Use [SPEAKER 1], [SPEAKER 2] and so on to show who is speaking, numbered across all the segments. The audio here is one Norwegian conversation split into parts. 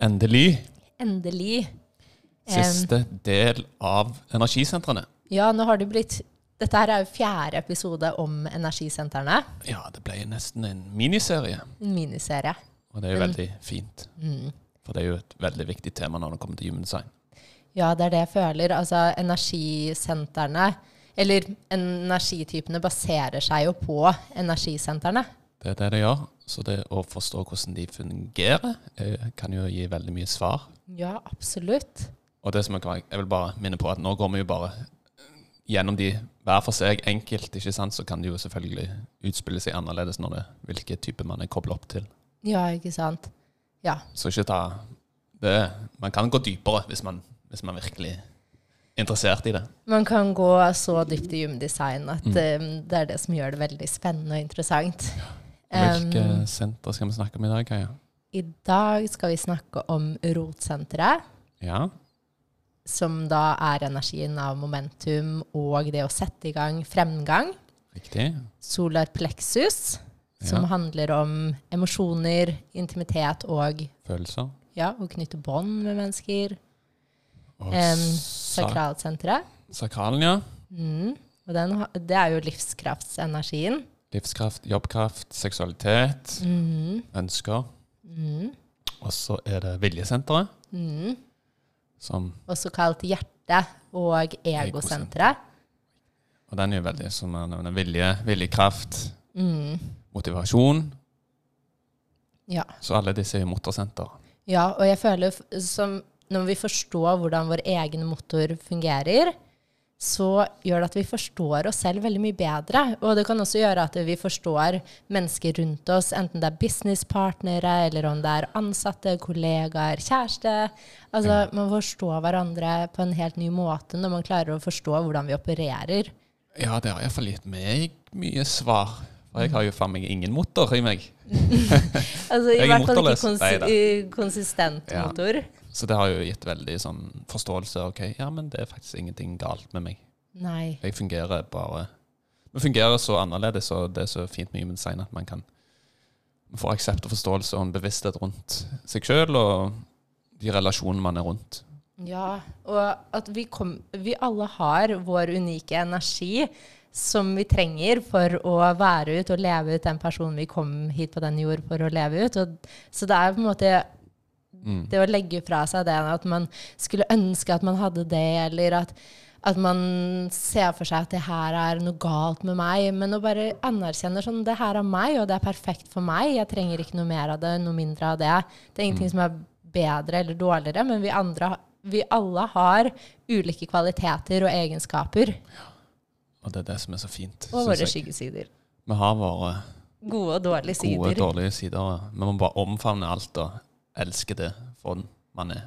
[SPEAKER 1] Endelig
[SPEAKER 2] endelig.
[SPEAKER 1] siste del av energisentrene.
[SPEAKER 2] Ja, nå har det blitt Dette her er jo fjerde episode om energisentrene.
[SPEAKER 1] Ja, det ble nesten en miniserie,
[SPEAKER 2] En miniserie.
[SPEAKER 1] og det er jo
[SPEAKER 2] Mm.
[SPEAKER 1] veldig fint. For det er jo et veldig viktig tema når det kommer til Human Design.
[SPEAKER 2] Ja, det er det jeg føler. Altså, energisentrene, eller energitypene, baserer seg jo på energisentrene.
[SPEAKER 1] Det er det det gjør. Så det å forstå hvordan de fungerer, eh, kan jo gi veldig mye svar.
[SPEAKER 2] Ja, absolutt.
[SPEAKER 1] Og det som jeg, jeg vil bare minne på at nå går vi jo bare gjennom de hver for seg enkelt, ikke sant? så kan de jo selvfølgelig utspille seg annerledes når det hvilke type man er koblet opp til.
[SPEAKER 2] Ja, ikke sant. Ja.
[SPEAKER 1] Så ikke ta det Man kan gå dypere hvis man, hvis man virkelig er interessert i det.
[SPEAKER 2] Man kan gå så dypt i gymdesign at
[SPEAKER 1] Mm.
[SPEAKER 2] um, det er det som gjør det veldig spennende og interessant.
[SPEAKER 1] Hvilke
[SPEAKER 2] Um,
[SPEAKER 1] senter skal vi snakke om i dag, Kaja?
[SPEAKER 2] I dag skal vi snakke om rotsenteret,
[SPEAKER 1] Ja,
[SPEAKER 2] som da er energien av momentum og det å sette i gang fremgang.
[SPEAKER 1] riktig.
[SPEAKER 2] Solar plexus, som
[SPEAKER 1] Ja.
[SPEAKER 2] handler om emosjoner, intimitet og
[SPEAKER 1] Følelser.
[SPEAKER 2] ja, å knytte bånd med mennesker.
[SPEAKER 1] Og sa
[SPEAKER 2] Sakralsenteret.
[SPEAKER 1] sakralen, ja.
[SPEAKER 2] Mm. Og den, det er jo livskraftsenergien.
[SPEAKER 1] Livskraft, jobbkraft, seksualitet,
[SPEAKER 2] Mm.
[SPEAKER 1] ønsker.
[SPEAKER 2] Mm.
[SPEAKER 1] Og så er det viljesenteret,
[SPEAKER 2] Mm.
[SPEAKER 1] som
[SPEAKER 2] Også kalt hjerte- og egosenteret.
[SPEAKER 1] Og den er jo veldig, som jeg nevner, vilje, viljekraft,
[SPEAKER 2] Mm.
[SPEAKER 1] motivasjon.
[SPEAKER 2] Ja.
[SPEAKER 1] Så alle disse er jo motorsenter.
[SPEAKER 2] ja, og jeg føler som når vi forstår hvordan vår egen motor fungerer, så gjør det at vi forstår oss selv veldig mye bedre. Og det kan også gjøre at vi forstår mennesker rundt oss, enten det er businesspartnere, eller om det er ansatte, kollegaer, kjæreste. Altså, man forstår hverandre på en helt ny måte når man klarer å forstå hvordan vi opererer.
[SPEAKER 1] Ja, det har iallfall gitt meg mye svar. Og jeg har jo faen meg ingen motor i meg.
[SPEAKER 2] Altså, I
[SPEAKER 1] er
[SPEAKER 2] hvert fall ikke
[SPEAKER 1] motorløs.
[SPEAKER 2] konsi
[SPEAKER 1] Neida.
[SPEAKER 2] i konsistent
[SPEAKER 1] Ja.
[SPEAKER 2] motor.
[SPEAKER 1] Så det har jo gitt veldig sånn forståelse. Ok, ja, men det er faktisk ingenting galt med meg.
[SPEAKER 2] Nei.
[SPEAKER 1] Jeg fungerer bare Vi fungerer så annerledes, og det er så fint med human design at man kan få aksept og forståelse og en bevissthet rundt seg sjøl og de relasjonene man er rundt.
[SPEAKER 2] Ja, og at vi, kom, vi alle har vår unike energi som vi trenger for å være ut og leve ut den personen vi kom hit på den jord for å leve ut. Og, så det er på en måte
[SPEAKER 1] Mm.
[SPEAKER 2] det å legge fra seg det at man skulle ønske at man hadde det, eller at, at man ser for seg at det her er noe galt med meg, men å bare anerkjenne sånn det her er meg, og det er perfekt for meg. Jeg trenger ikke noe mer av det, noe mindre av det. Det er ingenting som er bedre eller dårligere, men vi andre vi alle har ulike kvaliteter og egenskaper.
[SPEAKER 1] Og det er det som er så fint.
[SPEAKER 2] Og våre skyggesider.
[SPEAKER 1] Vi har våre
[SPEAKER 2] Gode og dårlige
[SPEAKER 1] gode,
[SPEAKER 2] sider.
[SPEAKER 1] dårlige sider. Vi må bare omfavne alt og elske det for den man er.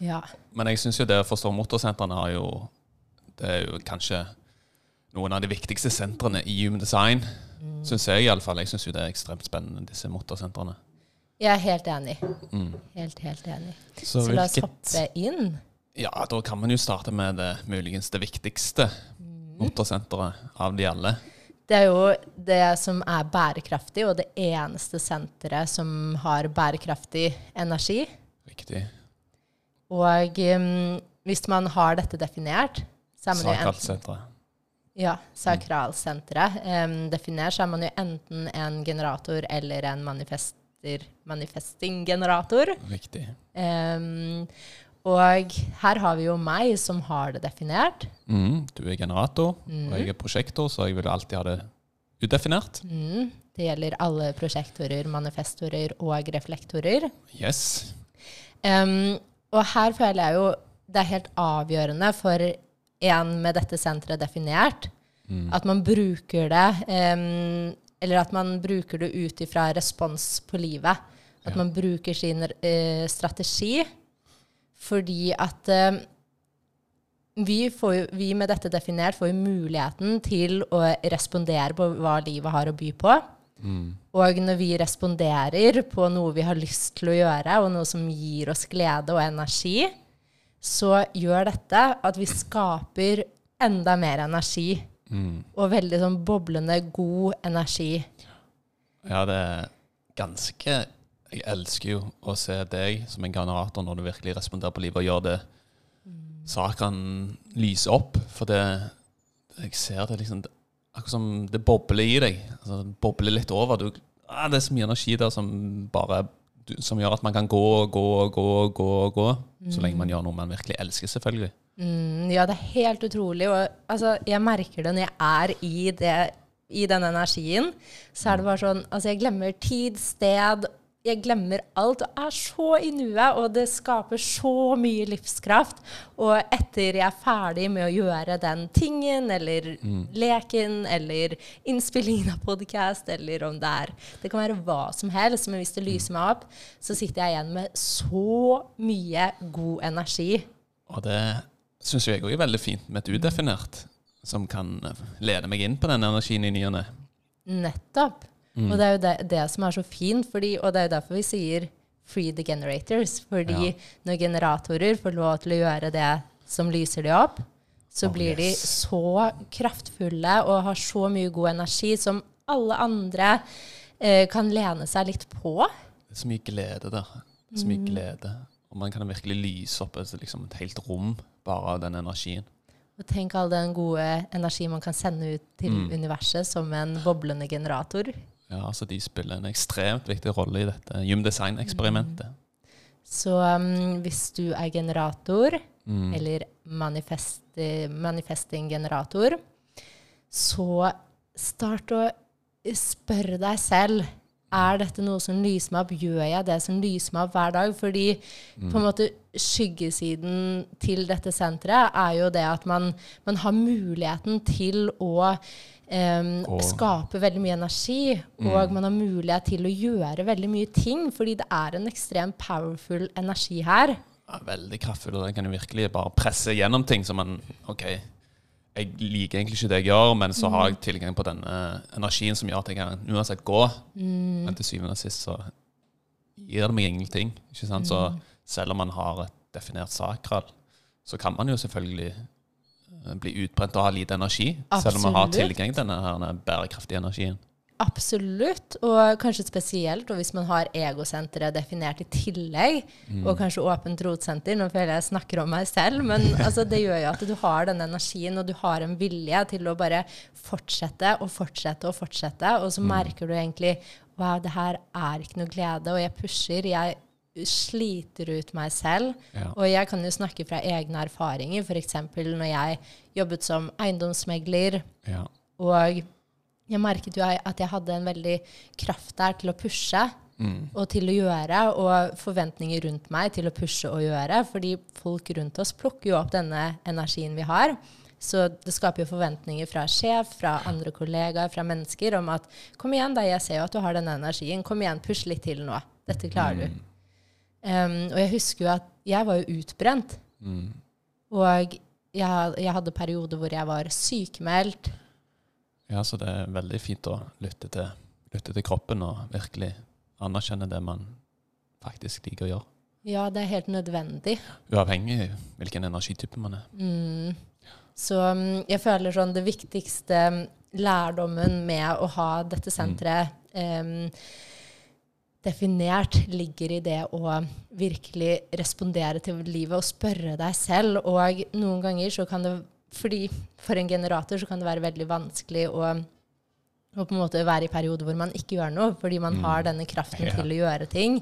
[SPEAKER 2] Ja.
[SPEAKER 1] Men jeg syns jo det å forstå motorsentrene har jo Det er jo kanskje noen av de viktigste sentrene i human design.
[SPEAKER 2] Mm.
[SPEAKER 1] Syns jeg iallfall. Jeg syns jo det er ekstremt spennende, disse motorsentrene.
[SPEAKER 2] Jeg er helt enig.
[SPEAKER 1] Mm.
[SPEAKER 2] Helt, helt enig.
[SPEAKER 1] Så,
[SPEAKER 2] Så la oss hoppe inn.
[SPEAKER 1] Ja, da kan man jo starte med det muligens det viktigste
[SPEAKER 2] Mm.
[SPEAKER 1] motorsenteret av de alle.
[SPEAKER 2] Det er jo det som er bærekraftig, og det eneste senteret som har bærekraftig energi.
[SPEAKER 1] Riktig.
[SPEAKER 2] Og um, hvis man har dette definert, er
[SPEAKER 1] Sakralsenteret.
[SPEAKER 2] ja, sakralsenteret um, definert, så er man jo enten en generator eller en manifester, manifesting-generator.
[SPEAKER 1] Riktig.
[SPEAKER 2] Um, og her har vi jo meg som har det definert.
[SPEAKER 1] Mm, du er generator, og jeg er prosjektor, så jeg vil alltid ha det udefinert.
[SPEAKER 2] Mm, det gjelder alle prosjektorer, manifestorer og reflektorer.
[SPEAKER 1] Yes.
[SPEAKER 2] Um, og her føler jeg jo det er helt avgjørende for en med dette senteret definert, at man bruker det, um, eller at man bruker det ut ifra respons på livet. At
[SPEAKER 1] Ja.
[SPEAKER 2] man bruker sin uh, strategi. Fordi at eh, vi, får, vi med dette definert får jo muligheten til å respondere på hva livet har å by på. Og når vi responderer på noe vi har lyst til å gjøre, og noe som gir oss glede og energi, så gjør dette at vi skaper enda mer energi. Og veldig sånn boblende god energi.
[SPEAKER 1] Ja, det er ganske Jeg elsker jo å se deg som en generator når du virkelig responderer på livet og gjør det sakene lyser opp. For det Jeg ser det liksom det- Akkurat som det bobler i deg. Altså, det bobler litt over. Du, ah, det er så mye energi der som bare Som gjør at man kan gå og gå og gå og gå. og gå Så lenge man gjør noe man virkelig elsker, selvfølgelig.
[SPEAKER 2] Mm, ja, det er helt utrolig. Og altså, jeg merker det når jeg er i, det, i den energien. Så er det bare sånn Altså, jeg glemmer tid, sted. Jeg glemmer alt og er så i nuet, og det skaper så mye livskraft. Og etter jeg er ferdig med å gjøre den tingen, eller leken, eller innspillingen av podkast, eller om det er Det kan være hva som helst, men hvis det lyser meg opp, så sitter jeg igjen med så mye god energi.
[SPEAKER 1] Og det syns jeg òg er veldig fint med et udefinert, som kan lede meg inn på den energien i ny og ne.
[SPEAKER 2] Nettopp. Og det er jo det, det som er så fint, fordi, og det er jo derfor vi sier 'free the generators'. Fordi
[SPEAKER 1] Ja.
[SPEAKER 2] når generatorer får lov til å gjøre det som lyser de opp, så
[SPEAKER 1] Oh,
[SPEAKER 2] blir de så kraftfulle og har så mye god energi som alle andre eh, kan lene seg litt på.
[SPEAKER 1] Det er så mye glede der. Er så mye glede. Og man kan virkelig lyse opp et, liksom et helt rom bare av den energien.
[SPEAKER 2] Og tenk all den gode energi man kan sende ut til universet som en boblende generator.
[SPEAKER 1] Ja, altså De spiller en ekstremt viktig rolle i dette gymdesigneksperimentet. Design-eksperimentet.
[SPEAKER 2] Så um, hvis du er generator,
[SPEAKER 1] Mm.
[SPEAKER 2] eller manifest, manifesting-generator, så start å spørre deg selv er dette noe som lyser meg opp? Gjør jeg det som lyser meg opp hver dag? Fordi på en måte skyggesiden til dette senteret er jo det at man, man har muligheten til å em,
[SPEAKER 1] Og-
[SPEAKER 2] skape veldig mye energi, og man har mulighet til å gjøre veldig mye ting, fordi det er en ekstremt powerful energi her.
[SPEAKER 1] Ja, veldig kraftfull, og den kan jo virkelig bare presse gjennom ting som man OK, jeg liker egentlig ikke det jeg gjør, men så har jeg tilgang på denne energien som gjør at jeg kan uansett gå. Men til syvende og sist så gir det meg ingenting. Ikke sant? Så selv om man har et definert sakral, så kan man jo selvfølgelig bli utbrent og ha lite energi. Selv om man har tilgang til denne bærekraftige energien.
[SPEAKER 2] Absolutt, og kanskje spesielt og hvis man har egosenteret definert i tillegg, og kanskje åpent rotsenter. Nå føler jeg jeg snakker om meg selv, men altså, det gjør jo at du har den energien, og du har en vilje til å bare fortsette og fortsette og fortsette, og så merker du egentlig wow, det her er ikke noe glede, og jeg pusher. jeg sliter ut meg selv.
[SPEAKER 1] Ja.
[SPEAKER 2] Og jeg kan jo snakke fra egne erfaringer, f.eks. når jeg jobbet som eiendomsmegler.
[SPEAKER 1] Ja.
[SPEAKER 2] Og jeg merket jo at jeg hadde en veldig kraft der til å pushe og til å gjøre, og forventninger rundt meg til å pushe og gjøre. Fordi folk rundt oss plukker jo opp denne energien vi har. Så det skaper jo forventninger fra sjef, fra andre kollegaer, fra mennesker om at kom igjen, da, jeg ser jo at du har denne energien. Kom igjen, push litt til nå. Dette klarer du. Um, og jeg husker jo at jeg var jo utbrent.
[SPEAKER 1] Mm.
[SPEAKER 2] Og jeg, jeg hadde perioder hvor jeg var sykemeldt.
[SPEAKER 1] Ja, så det er veldig fint å lytte til, lytte til kroppen og virkelig anerkjenne det man faktisk liker å gjøre.
[SPEAKER 2] Ja, det er helt nødvendig.
[SPEAKER 1] Uavhengig hvilken energitype man er.
[SPEAKER 2] Mm. Så mm, jeg føler sånn det viktigste mm, lærdommen med å ha dette senteret em, definert, ligger i det å virkelig respondere til livet og spørre deg selv. Og noen ganger så kan det fordi For en generator så kan det være veldig vanskelig å, å på en måte være i perioder hvor man ikke gjør noe, fordi man har denne kraften
[SPEAKER 1] Ja.
[SPEAKER 2] til å gjøre ting.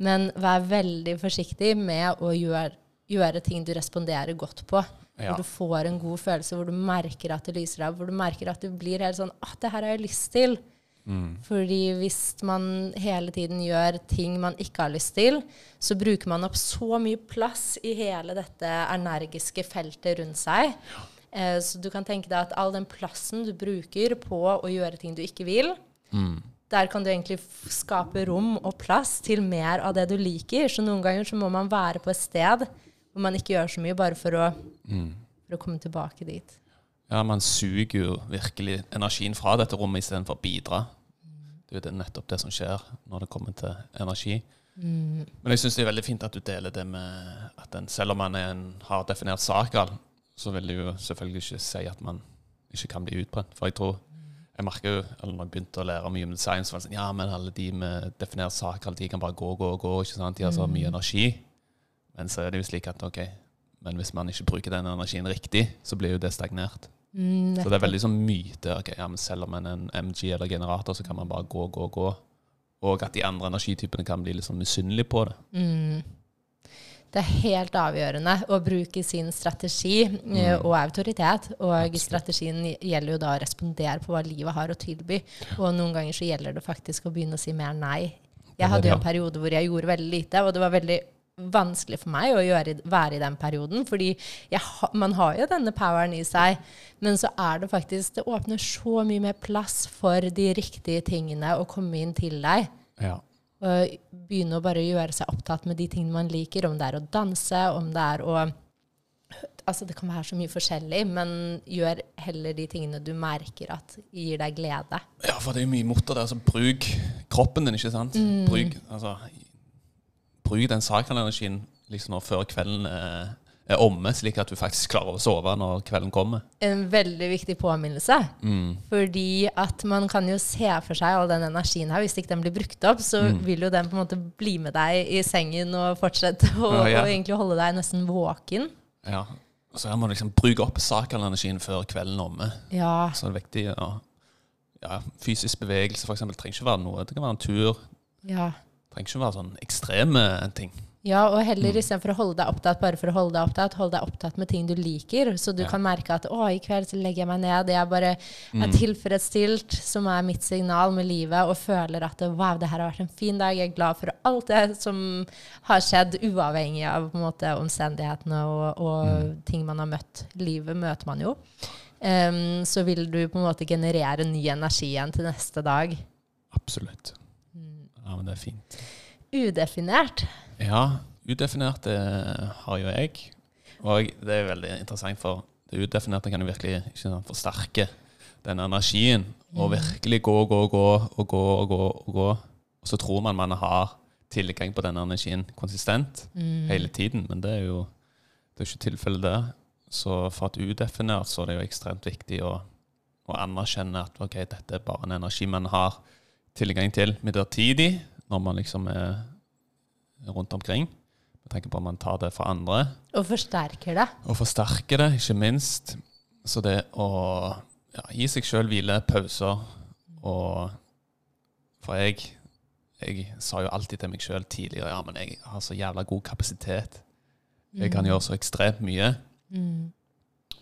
[SPEAKER 2] Men vær veldig forsiktig med å gjøre, gjøre ting du responderer godt på.
[SPEAKER 1] Ja.
[SPEAKER 2] Hvor du får en god følelse, hvor du merker at det lyser av, hvor du merker at du blir helt sånn Å, det her har jeg lyst til.
[SPEAKER 1] Mm.
[SPEAKER 2] Fordi hvis man hele tiden gjør ting man ikke har lyst til, så bruker man opp så mye plass i hele dette energiske feltet rundt seg. Eh, så du kan tenke deg at all den plassen du bruker på å gjøre ting du ikke vil,
[SPEAKER 1] Mm.
[SPEAKER 2] der kan du egentlig skape rom og plass til mer av det du liker. Så noen ganger så må man være på et sted hvor man ikke gjør så mye, bare for å, for å komme tilbake dit.
[SPEAKER 1] Ja, man suger jo virkelig energien fra dette rommet istedenfor å bidra. Det er jo nettopp det som skjer når det kommer til energi. Men jeg syns det er veldig fint at du deler det med at en, selv om man er en, har definert sakral, så vil det jo selvfølgelig ikke si at man ikke kan bli utbrent. For jeg tror Jeg merker jo, eller når jeg begynte å lære mye om design, så var det sånn Ja, men alle de med definert sakral, de kan bare gå, gå, gå. ikke sant? De har så mye energi. Men så er det jo slik at OK, men hvis man ikke bruker den energien riktig, så blir jo det stagnert.
[SPEAKER 2] Mm,
[SPEAKER 1] Så det er veldig sånn myte. ok, ja, men Selv om man en MG eller generator, så kan man bare gå, gå, gå. Og at de andre energitypene kan bli litt sånn misunnelige på det.
[SPEAKER 2] Mm. Det er helt avgjørende å bruke sin strategi mm. og autoritet. Og strategien gjelder jo da å respondere på hva livet har å tilby. Og noen ganger så gjelder det faktisk å begynne å si mer nei. Jeg hadde jo en periode hvor jeg gjorde veldig lite, og det var veldig vanskelig for meg å gjøre, være i den perioden. Fordi ha- man har jo denne poweren i seg, men så er det faktisk Det åpner så mye mer plass for de riktige tingene å komme inn til deg.
[SPEAKER 1] Ja.
[SPEAKER 2] Og begynne å bare gjøre seg opptatt med de tingene man liker, om det er å danse, om det er å Altså det kan være så mye forskjellig, men gjør heller de tingene du merker at gir deg glede.
[SPEAKER 1] ja, for det er jo mye mot der. Altså, bruk kroppen din, ikke sant? Bruk, altså, bruk den sakalenergien liksom før kvelden er, er omme, slik at du faktisk klarer å sove når kvelden kommer.
[SPEAKER 2] En veldig viktig påminnelse.
[SPEAKER 1] Mm.
[SPEAKER 2] Fordi at man kan jo se for seg all den energien her. Hvis ikke den blir brukt opp, så vil jo den på en måte bli med deg i sengen og fortsette å
[SPEAKER 1] Ja, ja.
[SPEAKER 2] og egentlig holde deg nesten våken.
[SPEAKER 1] Ja. Så her må du liksom bruke opp sakalenergien før kvelden er omme.
[SPEAKER 2] Ja.
[SPEAKER 1] Så det er viktig å ja, Fysisk bevegelse for eksempel, trenger ikke være noe. Det kan være en tur.
[SPEAKER 2] ja.
[SPEAKER 1] Trenger ikke være sånn ekstreme ting.
[SPEAKER 2] Ja, og
[SPEAKER 1] Mm.
[SPEAKER 2] heller istedenfor å holde deg opptatt bare for å holde deg opptatt, hold deg opptatt med ting du liker. Så du
[SPEAKER 1] Ja.
[SPEAKER 2] kan merke at å, i kveld så legger jeg meg ned, jeg bare
[SPEAKER 1] Mm.
[SPEAKER 2] er tilfredsstilt, som er mitt signal med livet, og føler at wow, det her har vært en fin dag, jeg er glad for alt det som har skjedd, uavhengig av på en måte, omstendighetene og, og
[SPEAKER 1] Mm.
[SPEAKER 2] ting man har møtt. Livet møter man jo. Um, så vil du på en måte generere ny energi igjen til neste dag.
[SPEAKER 1] Absolutt.
[SPEAKER 2] Mm.
[SPEAKER 1] Ja, men det er fint.
[SPEAKER 2] Udefinert.
[SPEAKER 1] Ja, udefinert det har jo jeg. Og det er veldig interessant, for det udefinerte kan jo virkelig sant, forsterke den energien. Og virkelig gå, gå, gå og gå og gå og gå. Og så tror man man har tilgang på den energien konsistent hele tiden, men det er jo det er ikke tilfellet det. Så for at udefinert så er det jo ekstremt viktig å, å anerkjenne at ok, dette er bare en energi man har tilgang til midlertidig, når man liksom er rundt omkring. Jeg tenker på at man tar det fra andre,
[SPEAKER 2] Og forsterker det.
[SPEAKER 1] og forsterker det, ikke minst. Så det å ja, gi seg sjøl hvile, pauser, og For jeg, jeg sa jo alltid til meg sjøl tidligere ja, men jeg har så jævla god kapasitet. Jeg kan gjøre så ekstremt mye.
[SPEAKER 2] Mm.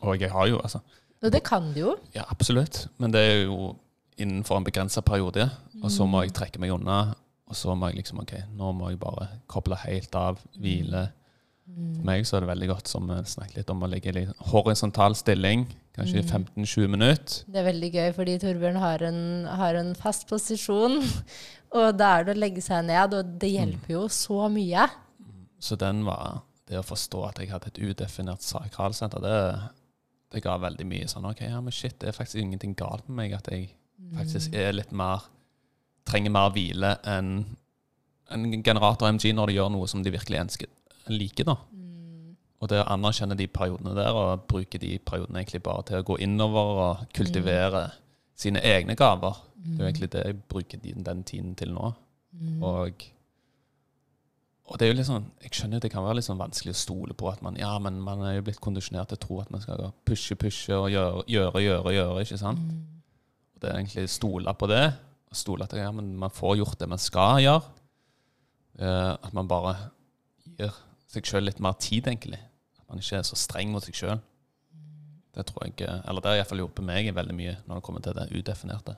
[SPEAKER 1] Og jeg har jo, altså
[SPEAKER 2] Og det kan du jo.
[SPEAKER 1] Ja, absolutt. Men det er jo innenfor en begrensa periode. Og så må jeg trekke meg unna. Og så må jeg liksom OK, nå må jeg bare koble helt av, hvile. For meg så er det veldig godt, som vi snakket litt om, å ligge i horisontal stilling. Kanskje i 15-20 minutter.
[SPEAKER 2] Det er veldig gøy, fordi Torbjørn har en, har en fast posisjon. Og da er det å legge seg ned, og det hjelper jo så mye.
[SPEAKER 1] Så den var Det å forstå at jeg hadde et udefinert sakralsenter, det, det ga veldig mye sånn OK, ja, men shit, det er faktisk ingenting galt med meg at jeg faktisk er litt mer Trenger mer hvile enn en generator MG når de gjør noe som de virkelig ønsker, liker. da. Og det å anerkjenne de periodene der, og bruke de periodene egentlig bare til å gå innover og kultivere sine egne gaver. Det er jo egentlig det jeg bruker den, den tiden til nå. Og, og det er jo litt sånn, jeg skjønner at det kan være litt sånn vanskelig å stole på at man ja, men man er jo blitt kondisjonert til å tro at man skal pushe, pushe og gjøre, gjøre, gjøre, gjøre ikke sant? Det er egentlig stole på det, stole at ja, man får gjort det man skal gjøre. Eh, at man bare gir seg sjøl litt mer tid, egentlig. At man ikke er så streng mot seg sjøl. Det tror jeg, eh, eller det har iallfall hjulpet meg veldig mye når det kommer til det udefinerte.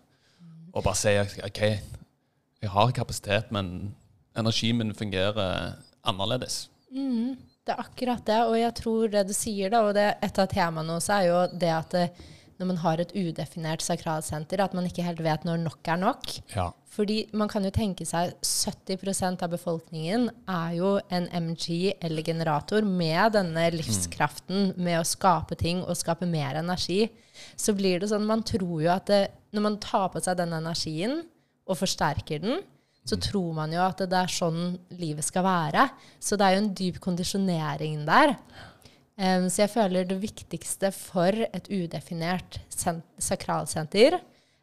[SPEAKER 1] Og bare si OK, jeg har kapasitet, men energien min fungerer annerledes.
[SPEAKER 2] Mm, det er akkurat det, og jeg tror det du sier da, og det, et av temaene også er jo det at det, når man har et udefinert sakralsenter, at man ikke helt vet når nok er nok.
[SPEAKER 1] Ja.
[SPEAKER 2] Fordi man kan jo tenke seg 70% av befolkningen er jo en MG eller generator med denne livskraften med å skape ting og skape mer energi. Så blir det sånn Man tror jo at det, når man tar på seg den energien og forsterker den, så tror man jo at det er sånn livet skal være. Så det er jo en dyp kondisjonering der. Så jeg føler det viktigste for et udefinert sakralsenter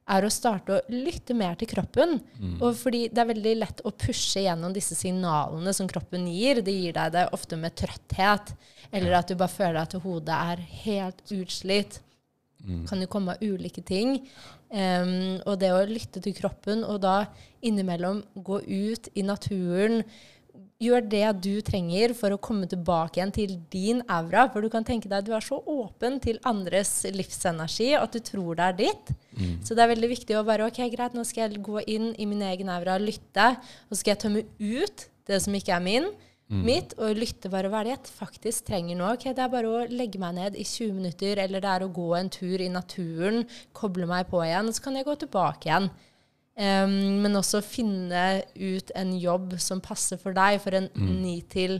[SPEAKER 2] er å starte å lytte mer til kroppen. Mm. Og fordi det er veldig lett å pushe gjennom disse signalene som kroppen gir. Det gir deg det ofte med trøtthet, eller at du bare føler at hodet er helt utslitt. Mm. Kan jo komme av ulike ting. Um, og det å lytte til kroppen, og da innimellom gå ut i naturen Gjør det du trenger for å komme tilbake igjen til din aura. For du kan tenke deg at du er så åpen til andres livsenergi at du tror det er ditt. Mm. Så det er veldig viktig å bare OK, greit, nå skal jeg gå inn i min egen aura og lytte. Og så skal jeg tømme ut det som ikke er min, mm. mitt, og lytte bare hva det jeg faktisk trenger nå. Ok, Det er bare å legge meg ned i 20 minutter, eller det er å gå en tur i naturen, koble meg på igjen, så kan jeg gå tilbake igjen. Um, men også finne ut en jobb som passer for deg. For en mm. ni til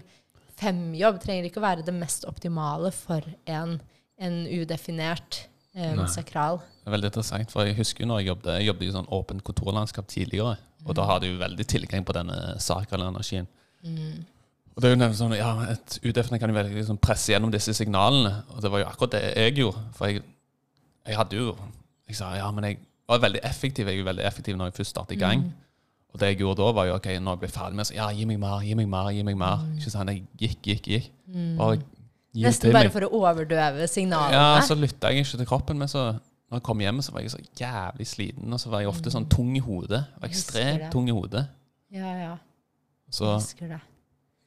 [SPEAKER 2] fem-jobb trenger ikke å være det mest optimale for en, en udefinert um, sakral.
[SPEAKER 1] Det er veldig interessant, for jeg husker når jeg jobbet, jeg jobbet i sånn åpent kontorlandskap tidligere. Og mm. da hadde jeg veldig tilgang på denne sakrale energien. Mm. Og det er jo nevnt sånn, ja, Et udefinert kan jo veldig liksom presse gjennom disse signalene. Og det var jo akkurat det jeg gjorde. For jeg, jeg hadde jo Jeg sa ja, men jeg var veldig effektiv. Jeg var veldig effektiv når jeg først startet i gang. Mm. Og det jeg gjorde da, var jo ok, når jeg ble ferdig med så, ja, gi meg mer, gi meg mer. gi meg mer. Mm. Ikke sånn, Jeg gikk, gikk, gikk.
[SPEAKER 2] Mm. Bare gi Nesten bare meg. for å overdøve signalene?
[SPEAKER 1] Ja, så lytta jeg ikke til kroppen. Men så, når jeg kom hjem, så var jeg så jævlig sliten. Og så var jeg ofte sånn mm. tung i hodet. Jeg var ekstremt tung i hodet.
[SPEAKER 2] Ja, ja.
[SPEAKER 1] Så, jeg det.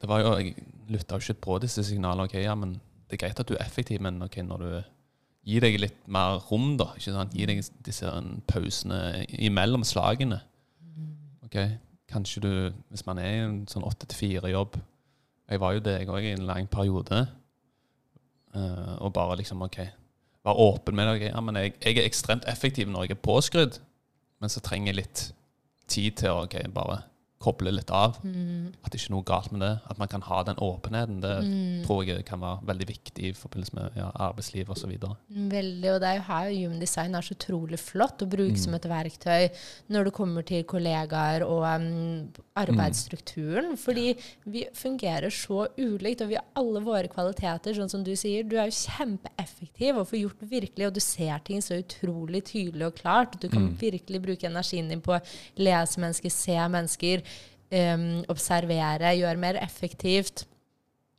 [SPEAKER 1] Det var jo, Jeg lytta jo ikke på disse signalene. ok, ja, men Det er greit at du er effektiv, men ok, når du gi deg litt mer rom, da. ikke sant? Gi deg disse pausene imellom slagene. Ok, Kanskje du, hvis man er i en sånn åtte til fire-jobb Jeg var jo det, jeg òg, i en lang periode. Uh, og bare liksom, OK Være åpen med det. Okay, ja, men jeg, jeg, er ekstremt effektiv når jeg er påskrudd, men så trenger jeg litt tid til å okay, bare koble litt av. Mm. At det ikke er noe galt med det. At man kan ha den åpenheten. Det mm. tror jeg kan være veldig viktig i forbindelse med ja, arbeidsliv osv.
[SPEAKER 2] Veldig. Og det er jo her Human Design er så utrolig flott å bruke mm. som et verktøy når det kommer til kollegaer og um, arbeidsstrukturen. Fordi vi fungerer så ulikt, og vi har alle våre kvaliteter. Sånn som du sier, du er jo kjempeeffektiv og får gjort virkelig, og du ser ting så utrolig tydelig og klart. Du kan mm. virkelig bruke energien din på å lese mennesker, se mennesker um, observere, gjøre mer effektivt.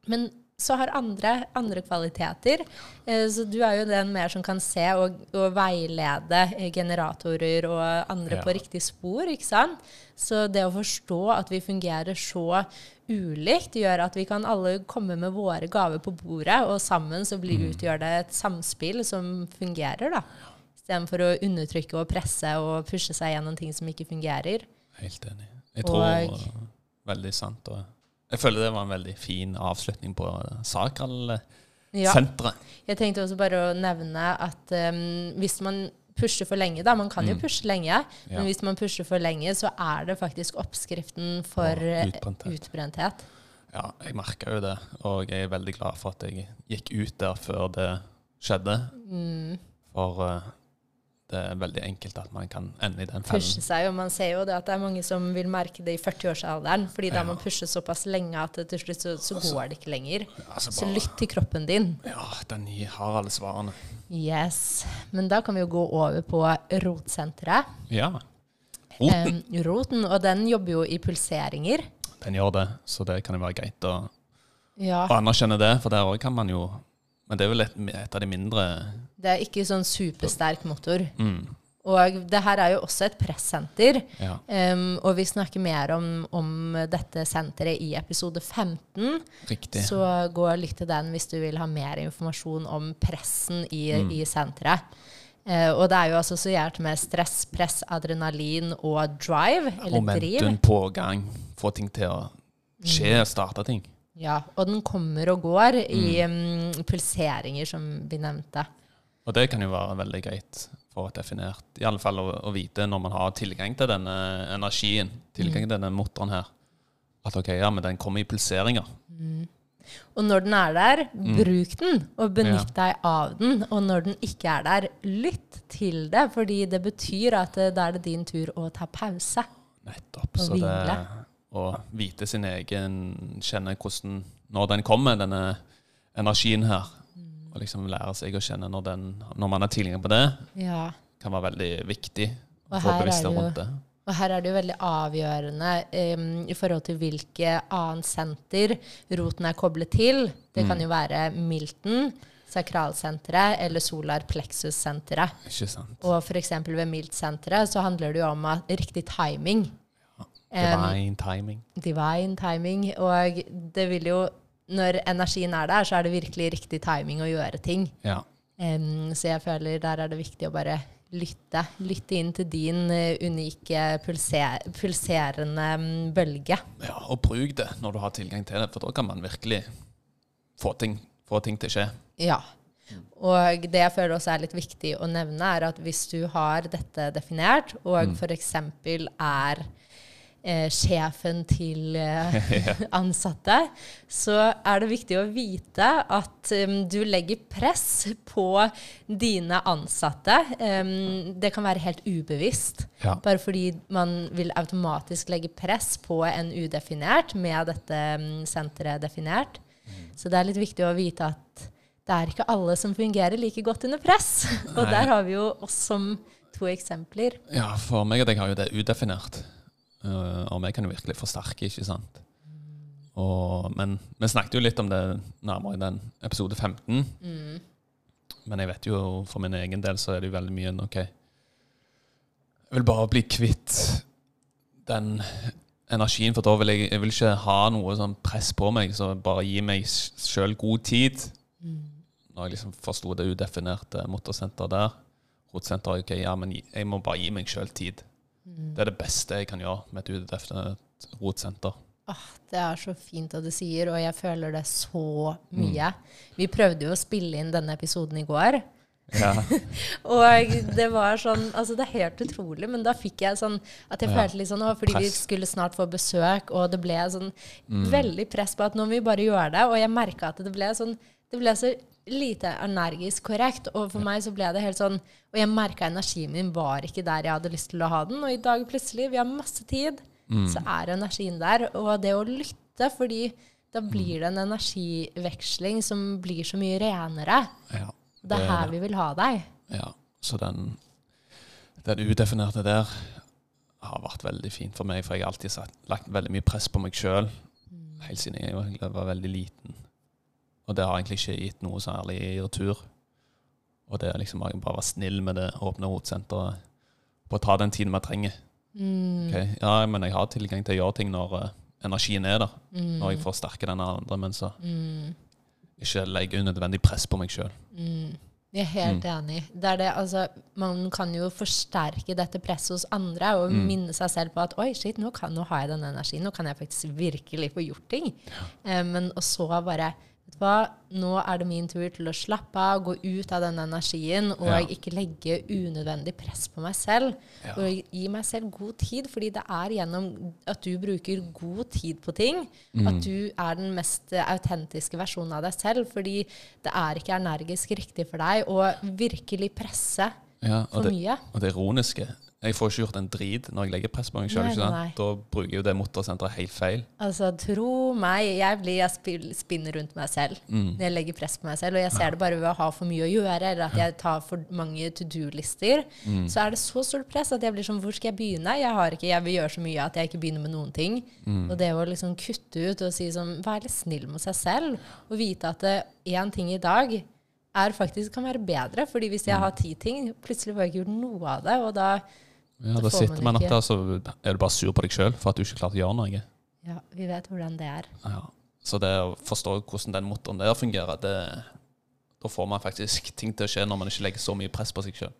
[SPEAKER 2] Men så har andre andre kvaliteter. Uh, så du er jo den mer som kan se og, og veilede generatorer og andre ja. på riktig spor. ikke sant? Så det å forstå at vi fungerer så ulikt, gjør at vi kan alle komme med våre gaver på bordet, og sammen så blir, mm. utgjør det et samspill som fungerer. da. Istedenfor å undertrykke og presse og pushe seg gjennom ting som ikke fungerer.
[SPEAKER 1] Helt enig. Jeg tror og, Veldig sant. Og jeg føler det var en veldig fin avslutning på Sakral-senteret. Ja.
[SPEAKER 2] Jeg tenkte også bare å nevne at um, hvis man pusher for lenge, da Man kan jo mm. pushe lenge, ja. men hvis man pusher for lenge, så er det faktisk oppskriften for utbrenthet. utbrenthet.
[SPEAKER 1] Ja, jeg merka jo det, og jeg er veldig glad for at jeg gikk ut der før det skjedde. Mm. For uh, det er veldig enkelt at man kan ende i den fellen.
[SPEAKER 2] Pushe seg, og Man ser jo det at det er mange som vil merke det i 40-årsalderen. fordi da ja. man pusher såpass lenge at til slutt så, så altså, går det ikke lenger. Altså bare, så lytt til kroppen din.
[SPEAKER 1] Ja, den har alle svarene.
[SPEAKER 2] Yes. Men da kan vi jo gå over på rotsenteret.
[SPEAKER 1] Ja. Roten.
[SPEAKER 2] Um, roten. Og den jobber jo i pulseringer.
[SPEAKER 1] Den gjør det, så det kan jo være greit å, ja. å anerkjenne det. For der òg kan man jo Men det er vel et, et av de mindre
[SPEAKER 2] det er ikke sånn supersterk motor. Mm. Og det her er jo også et pressenter. Ja. Um, og vi snakker mer om, om, dette senteret i episode 15.
[SPEAKER 1] Riktig.
[SPEAKER 2] Så gå og lytt til den hvis du vil ha mer informasjon om pressen i, mm. i senteret. Uh, og det er jo assosiert med stress, press, adrenalin og drive. Eller
[SPEAKER 1] Momentum,
[SPEAKER 2] driv.
[SPEAKER 1] pågang. Få ting til å skje, mm. starte ting.
[SPEAKER 2] Ja, og den kommer og går i um, pulseringer, som vi nevnte.
[SPEAKER 1] Og det kan jo være veldig greit for et definert, i alle fall å, å vite når man har tilgang til denne energien, tilgang til denne motoren her, at ok, ja, men den kommer i pulseringer.
[SPEAKER 2] Og når den er der, bruk den, og benytt deg av den. Og når den ikke er der, lytt til det, fordi det betyr at eh, da er det din tur å ta pause.
[SPEAKER 1] Nettopp.
[SPEAKER 2] Og
[SPEAKER 1] Så det
[SPEAKER 2] hvile.
[SPEAKER 1] Å vite sin egen Kjenne hvordan Når den kommer, denne energien her, og liksom lære seg å kjenne når, den, når man har tilgang på det,
[SPEAKER 2] Ja.
[SPEAKER 1] kan være veldig viktig.
[SPEAKER 2] Og her er det jo-. Og her er det jo veldig avgjørende um, i forhold til hvilke annet senter roten er koblet til. Det kan jo være Milton, sakralsenteret eller solar plexus-senteret. Og f.eks. ved Milt-senteret så handler det jo om riktig timing.
[SPEAKER 1] Divine timing.
[SPEAKER 2] divine timing. Og det vil jo Når energien er der, så er det virkelig riktig timing å gjøre ting.
[SPEAKER 1] Ja.
[SPEAKER 2] Um, så jeg føler der er det viktig å bare lytte. Lytte inn til din eh, unike pulser, pulserende mm, bølge.
[SPEAKER 1] ja. Og bruk det når du har tilgang til det, for da kan man virkelig få ting, få ting til å skje.
[SPEAKER 2] Ja. Og det jeg føler også er litt viktig å nevne, er at hvis du har dette definert, og
[SPEAKER 1] Mm.
[SPEAKER 2] f.eks. er eh, sjefen til eh, ansatte, så er det viktig å vite at um, du legger press på dine ansatte. Um, det kan være helt ubevisst.
[SPEAKER 1] Ja.
[SPEAKER 2] Bare fordi man vil automatisk legge press på en udefinert med dette um, senteret definert. Så det er litt viktig å vite at det er ikke alle som fungerer like godt under press. Og der har vi jo oss som to eksempler.
[SPEAKER 1] Ja, for meg og deg har jo det udefinert. Uh, og vi kan jo virkelig forsterke, ikke sant? Og, men vi snakket jo litt om det nærmere i den episode 15. Men jeg vet jo for min egen del så er det jo veldig mye OK. Jeg vil bare bli kvitt den energien, for da vil jeg, jeg vil ikke ha noe sånn press på meg. Så bare gi meg sjøl god tid. Når jeg liksom forsto det udefinerte motorsenteret der, rotsenteret, ok, ja, men jeg må bare gi meg sjøl tid. Det er det beste jeg kan gjøre med et udefinert rotsenter.
[SPEAKER 2] Ah, det er så fint at du sier, og jeg føler det så mye. Vi prøvde jo å spille inn denne episoden i går.
[SPEAKER 1] Ja.
[SPEAKER 2] Og det var sånn Altså, det er helt utrolig, men da fikk jeg sånn at jeg
[SPEAKER 1] Ja.
[SPEAKER 2] følte litt sånn å, Fordi vi skulle snart få besøk, og det ble sånn veldig press på at nå må vi bare gjøre det. Og jeg merka at det ble sånn Det ble så lite energisk korrekt. Og for meg så ble det helt sånn Og jeg merka energien min var ikke der jeg hadde lyst til å ha den. Og i dag plutselig, vi har masse tid, så er energien der. Og det å lytte, fordi da blir det en energiveksling som blir så mye renere.
[SPEAKER 1] ja.
[SPEAKER 2] Det er her vi vil ha deg.
[SPEAKER 1] Ja, så den, den udefinerte der har vært veldig fint for meg, for jeg har alltid satt, lagt veldig mye press på meg sjøl helt siden jeg var, var veldig liten. Og det har egentlig ikke gitt noe særlig i retur. Og det er liksom bare å være snill med det åpne rotsenteret. På å ta den tiden vi trenger. Ok, Ja, men jeg har tilgang til å gjøre ting når uh, energien er der. Når jeg forsterker den andre, men så ikke legge unødvendig press på meg sjøl.
[SPEAKER 2] Jeg er helt enig. Det er det, altså, man kan jo forsterke dette presset hos andre og minne seg selv på at oi, shit, nå, kan, nå har jeg den energien, nå kan jeg faktisk virkelig få gjort ting. Eh, men og så bare hva, nå er det min tur til å slappe av, gå ut av den energien og
[SPEAKER 1] Ja.
[SPEAKER 2] ikke legge unødvendig press på meg selv.
[SPEAKER 1] Ja.
[SPEAKER 2] Og gi meg selv god tid, fordi det er gjennom at du bruker god tid på ting, at du er den mest autentiske versjonen av deg selv. Fordi det er ikke energisk riktig for deg å virkelig presse
[SPEAKER 1] Ja,
[SPEAKER 2] for
[SPEAKER 1] det,
[SPEAKER 2] mye.
[SPEAKER 1] Og det ironiske Jeg får ikke gjort en drit når jeg legger press på meg sjøl. Da bruker jeg jo det motorsenteret helt feil.
[SPEAKER 2] Altså, tro meg, jeg blir jeg spinner rundt meg selv
[SPEAKER 1] Mm.
[SPEAKER 2] når jeg legger press på meg selv. Og jeg ser det bare ved å ha for mye å gjøre, eller at jeg tar for mange to do-lister.
[SPEAKER 1] Mm.
[SPEAKER 2] Så er det så stort press at jeg blir sånn Hvor skal jeg begynne? Jeg, har ikke, jeg vil gjøre så mye at jeg ikke begynner med noen ting.
[SPEAKER 1] Mm.
[SPEAKER 2] Og det å liksom kutte ut og si sånn Vær litt snill mot seg selv, og vite at én ting i dag er faktisk kan være bedre. fordi hvis
[SPEAKER 1] Mm.
[SPEAKER 2] jeg har ti ting, plutselig får jeg ikke gjort noe av det. Og da
[SPEAKER 1] Ja,
[SPEAKER 2] Da
[SPEAKER 1] sitter
[SPEAKER 2] man
[SPEAKER 1] nok der, så er du bare sur på deg sjøl for at du ikke klarte å gjøre noe.
[SPEAKER 2] Ja, vi vet hvordan det er.
[SPEAKER 1] Ja. Så det å forstå hvordan den motoren der fungerer, det, da får man faktisk ting til å skje når man ikke legger så mye press på seg sjøl.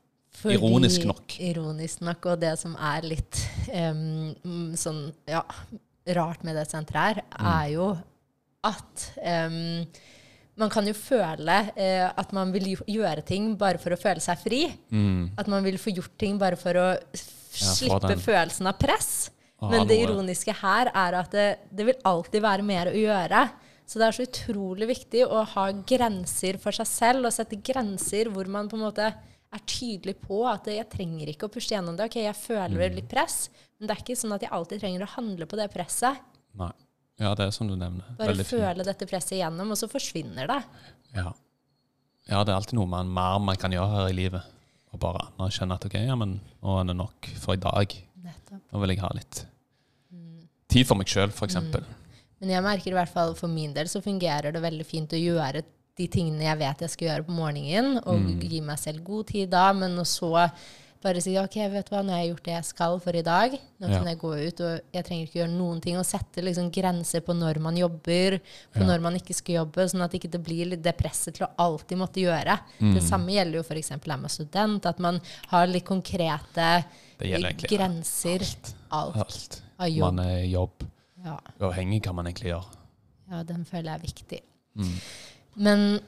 [SPEAKER 1] Ironisk nok.
[SPEAKER 2] Ironisk nok. Og det som er litt mm, sånn ja, rart med det senteret her,
[SPEAKER 1] Mm.
[SPEAKER 2] er jo at em, man kan jo føle eh, at man vil gjøre ting bare for å føle seg fri. At man vil få gjort ting bare for å slippe følelsen av press.
[SPEAKER 1] Ah,
[SPEAKER 2] Men det ironiske her er at det, det vil alltid være mer å gjøre. Så det er så utrolig viktig å ha grenser for seg selv, og sette grenser hvor man på en måte er tydelig på at jeg trenger ikke å pushe gjennom det. Ok, jeg føler
[SPEAKER 1] Mm.
[SPEAKER 2] litt press, men det er ikke sånn at jeg alltid trenger å handle på det presset.
[SPEAKER 1] Nei. Ja, det er som du nevner.
[SPEAKER 2] Bare
[SPEAKER 1] Veldig fint.
[SPEAKER 2] føle dette presset igjennom, og så forsvinner det.
[SPEAKER 1] Ja. ja, det er alltid noe man, mer man kan gjøre her i livet. Og bare anerkjenne at ok, ja, men nå er det nok for i dag.
[SPEAKER 2] Nettopp.
[SPEAKER 1] Nå vil jeg ha litt tid for meg sjøl, f.eks.
[SPEAKER 2] Mm. Men jeg merker i hvert fall for min del så fungerer det veldig fint å gjøre de tingene jeg vet jeg skal gjøre på morgenen, og
[SPEAKER 1] Mm.
[SPEAKER 2] gi meg selv god tid da, men så bare si ok, vet du hva, nå har jeg gjort det jeg skal for i dag. Nå
[SPEAKER 1] Ja.
[SPEAKER 2] kan jeg gå ut, og jeg trenger ikke gjøre noen ting. Og sette liksom grenser på når man jobber, på
[SPEAKER 1] Ja.
[SPEAKER 2] når man ikke skal jobbe, sånn at ikke det blir litt det presset til å alltid måtte gjøre.
[SPEAKER 1] Mm.
[SPEAKER 2] Det samme gjelder jo f.eks. her med student, at man har litt konkrete grenser. Alt.
[SPEAKER 1] alt.
[SPEAKER 2] Av jobb.
[SPEAKER 1] Man er jobb,
[SPEAKER 2] Ja.
[SPEAKER 1] uavhengig av hva man egentlig gjør.
[SPEAKER 2] Ja, den føler jeg er viktig.
[SPEAKER 1] Mm.
[SPEAKER 2] Men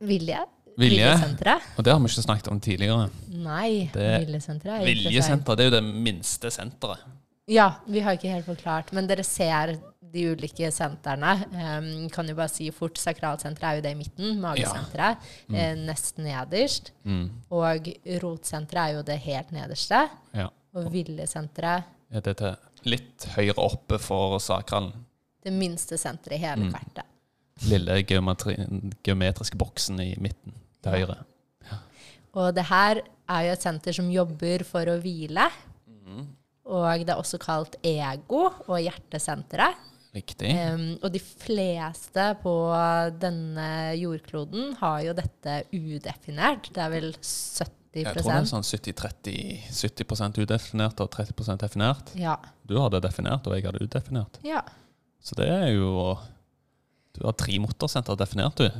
[SPEAKER 2] Vilje?
[SPEAKER 1] Vilje,
[SPEAKER 2] Viljesenteret?
[SPEAKER 1] og det har vi ikke snakket om tidligere.
[SPEAKER 2] Nei,
[SPEAKER 1] Det-
[SPEAKER 2] Viljesenteret er Viljesenteret
[SPEAKER 1] Viljesenter, det er jo det minste senteret.
[SPEAKER 2] Ja, vi har ikke helt forklart, men dere ser de ulike sentrene. Um, kan jo bare si fort, Sakralsenteret er jo det i midten, magesenteret. Eh, nest nederst.
[SPEAKER 1] Mm.
[SPEAKER 2] Og rotsenteret er jo det helt nederste.
[SPEAKER 1] Ja.
[SPEAKER 2] Og viljesenteret,
[SPEAKER 1] Er det til litt høyere oppe for sakralen?
[SPEAKER 2] det minste senteret i hele
[SPEAKER 1] Mm.
[SPEAKER 2] kartet.
[SPEAKER 1] Lille geometri, geometriske boksen i midten til høyre.
[SPEAKER 2] Og det her er jo et senter som jobber for å hvile.
[SPEAKER 1] Mm.
[SPEAKER 2] Og det er også kalt ego og hjertesenteret.
[SPEAKER 1] Riktig.
[SPEAKER 2] Um, og de fleste på denne jordkloden har jo dette udefinert. Det er vel 70
[SPEAKER 1] Jeg tror det er sånn 70-30 70% udefinert og 30% definert.
[SPEAKER 2] Ja.
[SPEAKER 1] Du hadde definert, og jeg hadde udefinert.
[SPEAKER 2] ja.
[SPEAKER 1] Så det er jo Du har tre motorsenter definert, du.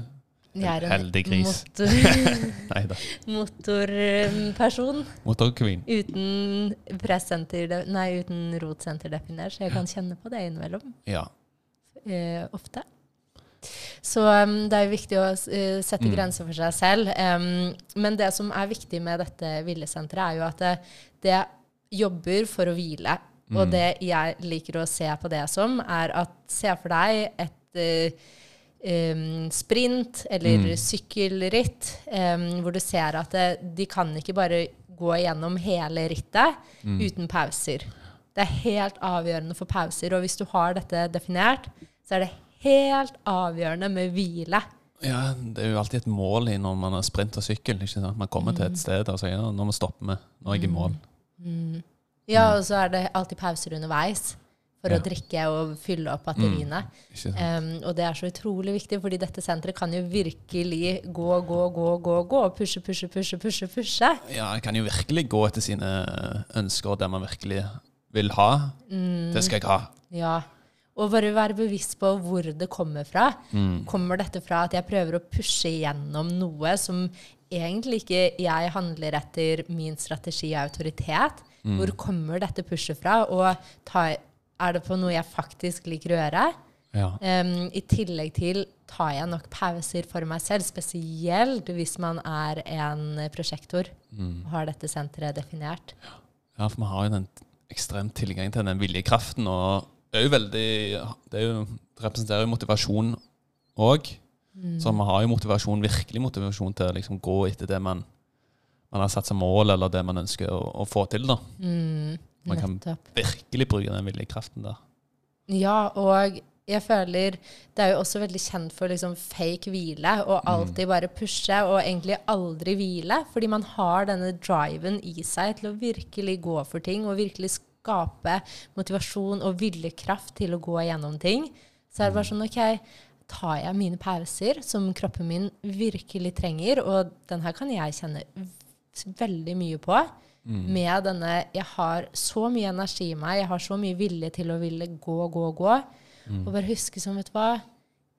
[SPEAKER 2] Jeg er en
[SPEAKER 1] Heldig gris.
[SPEAKER 2] Motor, motorperson
[SPEAKER 1] Motorqueen.
[SPEAKER 2] uten nei, uten rotsenter definert, så jeg kan kjenne på det innimellom.
[SPEAKER 1] Ja.
[SPEAKER 2] Uh, ofte. Så um, det er viktig å uh, sette
[SPEAKER 1] Mm.
[SPEAKER 2] grenser for seg selv. Um, men det som er viktig med dette hvilesenteret, er jo at det, det jobber for å hvile. Og
[SPEAKER 1] Mm.
[SPEAKER 2] det jeg liker å se på det som, er at se for deg et eh, um, sprint eller
[SPEAKER 1] Mm.
[SPEAKER 2] sykkelritt, um, hvor du ser at det, de kan ikke bare gå gjennom hele rittet
[SPEAKER 1] Mm.
[SPEAKER 2] uten pauser. Det er helt avgjørende for pauser. Og hvis du har dette definert, så er det helt avgjørende med hvile.
[SPEAKER 1] ja. Det er jo alltid et mål når man har sprint og sykkel. Ikke sant? Man kommer til
[SPEAKER 2] Mm.
[SPEAKER 1] et sted og sier ja, nå må vi stoppe med. Nå er jeg i mål.
[SPEAKER 2] Ja, og så er det alltid pauser underveis for
[SPEAKER 1] Ja.
[SPEAKER 2] å drikke og fylle opp batteriene.
[SPEAKER 1] Mm.
[SPEAKER 2] Um, og det er så utrolig viktig, fordi dette senteret kan jo virkelig gå, gå, gå, gå, gå. Pushe, pushe, pushe, pushe. pushe.
[SPEAKER 1] Ja, en kan jo virkelig gå etter sine ønsker og det man virkelig vil ha.
[SPEAKER 2] Mm.
[SPEAKER 1] Det skal jeg ha.
[SPEAKER 2] Ja. Og bare være bevisst på hvor det kommer fra.
[SPEAKER 1] Mm.
[SPEAKER 2] Kommer dette fra at jeg prøver å pushe igjennom noe som egentlig ikke jeg handler etter min strategi og autoritet?
[SPEAKER 1] Mm.
[SPEAKER 2] Hvor kommer dette pushet fra? Og ta, er det på noe jeg faktisk liker å gjøre?
[SPEAKER 1] Ja.
[SPEAKER 2] Um, I tillegg til tar jeg nok pauser for meg selv, spesielt hvis man er en prosjektor
[SPEAKER 1] Mm.
[SPEAKER 2] og har dette senteret definert.
[SPEAKER 1] ja, for vi har jo den ekstrem tilgang til den viljekraften. Og det er jo veldig Det, er jo, det representerer jo motivasjon òg.
[SPEAKER 2] Mm.
[SPEAKER 1] Så vi har jo motivasjon, virkelig motivasjon til å liksom gå etter det man, man har satt som mål, eller det man ønsker å, å få til. da.
[SPEAKER 2] Mm,
[SPEAKER 1] Man kan-
[SPEAKER 2] nettopp.
[SPEAKER 1] Virkelig bruke den viljekraften der.
[SPEAKER 2] Ja, og jeg føler det er jo også veldig kjent for liksom fake hvile, og alltid bare pushe, og egentlig aldri hvile. Fordi man har denne driven i seg til å virkelig gå for ting, og virkelig skape motivasjon og viljekraft til å gå gjennom ting. Så er det bare sånn, OK, tar jeg mine pauser, som kroppen min virkelig trenger, og den her kan jeg kjenne veldig mye på med denne Jeg har så mye energi i meg, jeg har så mye vilje til å ville gå, gå, gå. Og bare huske som, vet du hva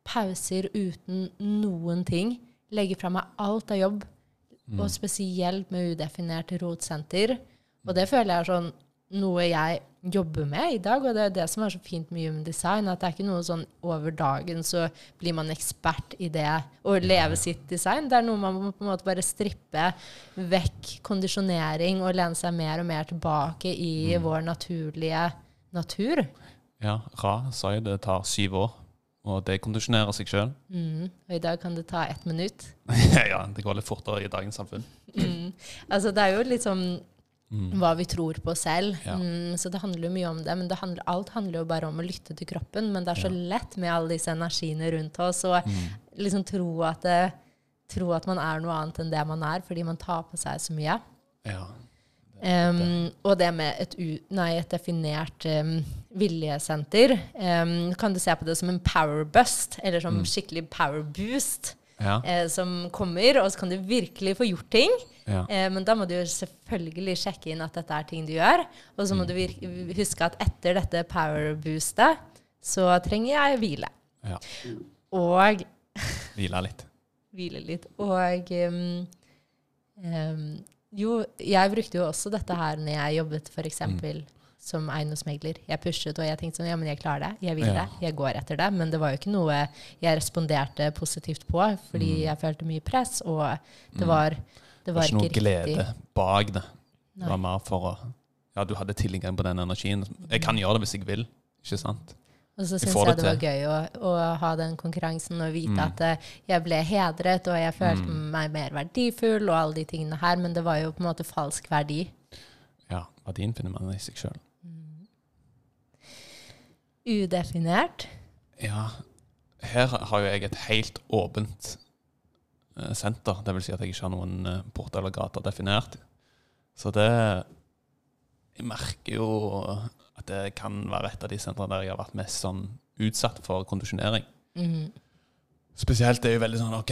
[SPEAKER 2] Pauser uten noen ting. Legge fra meg alt av jobb, og spesielt med udefinert rotsenter. Og det føler jeg er sånn noe jeg jobber med i dag, og det er det som er så fint med human design, at det er ikke noe sånn over dagen så blir man ekspert i det å leve sitt design. Det er noe man må på en måte bare strippe vekk kondisjonering og lene seg mer og mer tilbake i
[SPEAKER 1] Mm.
[SPEAKER 2] vår naturlige natur.
[SPEAKER 1] Ja, Ra sa jo det tar syv år å dekondisjonere seg sjøl.
[SPEAKER 2] Mm. Og i dag kan det ta ett minutt.
[SPEAKER 1] ja, det går litt fortere i dagens samfunn.
[SPEAKER 2] Mm. Altså, det er jo litt sånn
[SPEAKER 1] Mm.
[SPEAKER 2] hva vi tror på selv.
[SPEAKER 1] Ja.
[SPEAKER 2] Mm, så det handler jo mye om det. Men det handler, alt handler jo bare om å lytte til kroppen. Men det er så lett med alle disse energiene rundt oss og
[SPEAKER 1] Mm.
[SPEAKER 2] liksom tro at, det, tro at man er noe annet enn det man er, fordi man tar på seg så mye.
[SPEAKER 1] Ja.
[SPEAKER 2] Um, og det med et, u, nei, et definert um, viljesenter um, Kan du se på det som en power bust, eller som skikkelig power boost,
[SPEAKER 1] Ja.
[SPEAKER 2] eh, som kommer, og så kan du virkelig få gjort ting.
[SPEAKER 1] ja.
[SPEAKER 2] Eh, men da må du selvfølgelig sjekke inn at dette er ting du gjør. Og så må du huske at etter dette power boostet, så trenger jeg hvile.
[SPEAKER 1] ja.
[SPEAKER 2] Og
[SPEAKER 1] Hvile litt.
[SPEAKER 2] hvile litt. Og um, um, jo, jeg brukte jo også dette her når jeg jobbet f.eks.
[SPEAKER 1] Mm.
[SPEAKER 2] Som eiendomsmegler. Jeg pushet, og jeg tenkte sånn, ja, men jeg klarer det. Jeg vil det. Jeg går etter det. Men det var jo ikke noe jeg responderte positivt på, fordi
[SPEAKER 1] Mm.
[SPEAKER 2] jeg følte mye press, og det var, det
[SPEAKER 1] Det
[SPEAKER 2] var
[SPEAKER 1] var ikke noe glede bak det. Det var mer for å Ja, du hadde tilgang på den energien. Jeg kan gjøre det hvis jeg vil. Ikke sant?
[SPEAKER 2] Og så syns jeg
[SPEAKER 1] det
[SPEAKER 2] det var gøy å, å ha den konkurransen og vite
[SPEAKER 1] Mm.
[SPEAKER 2] at eh, jeg ble hedret, og jeg følte
[SPEAKER 1] Mm.
[SPEAKER 2] meg mer verdifull og alle de tingene her, men det var jo på en måte falsk verdi.
[SPEAKER 1] Ja, verdien finner man i seg sjøl.
[SPEAKER 2] Udefinert.
[SPEAKER 1] Ja, her har jo jeg et helt åpent eh, senter. Det vil si at jeg ikke har noen port eller gater definert. Så det Jeg merker jo at det kan være et av de sentrene der jeg har vært mest sånn utsatt for kondisjonering.
[SPEAKER 2] Mm.
[SPEAKER 1] Spesielt det er jo veldig sånn OK,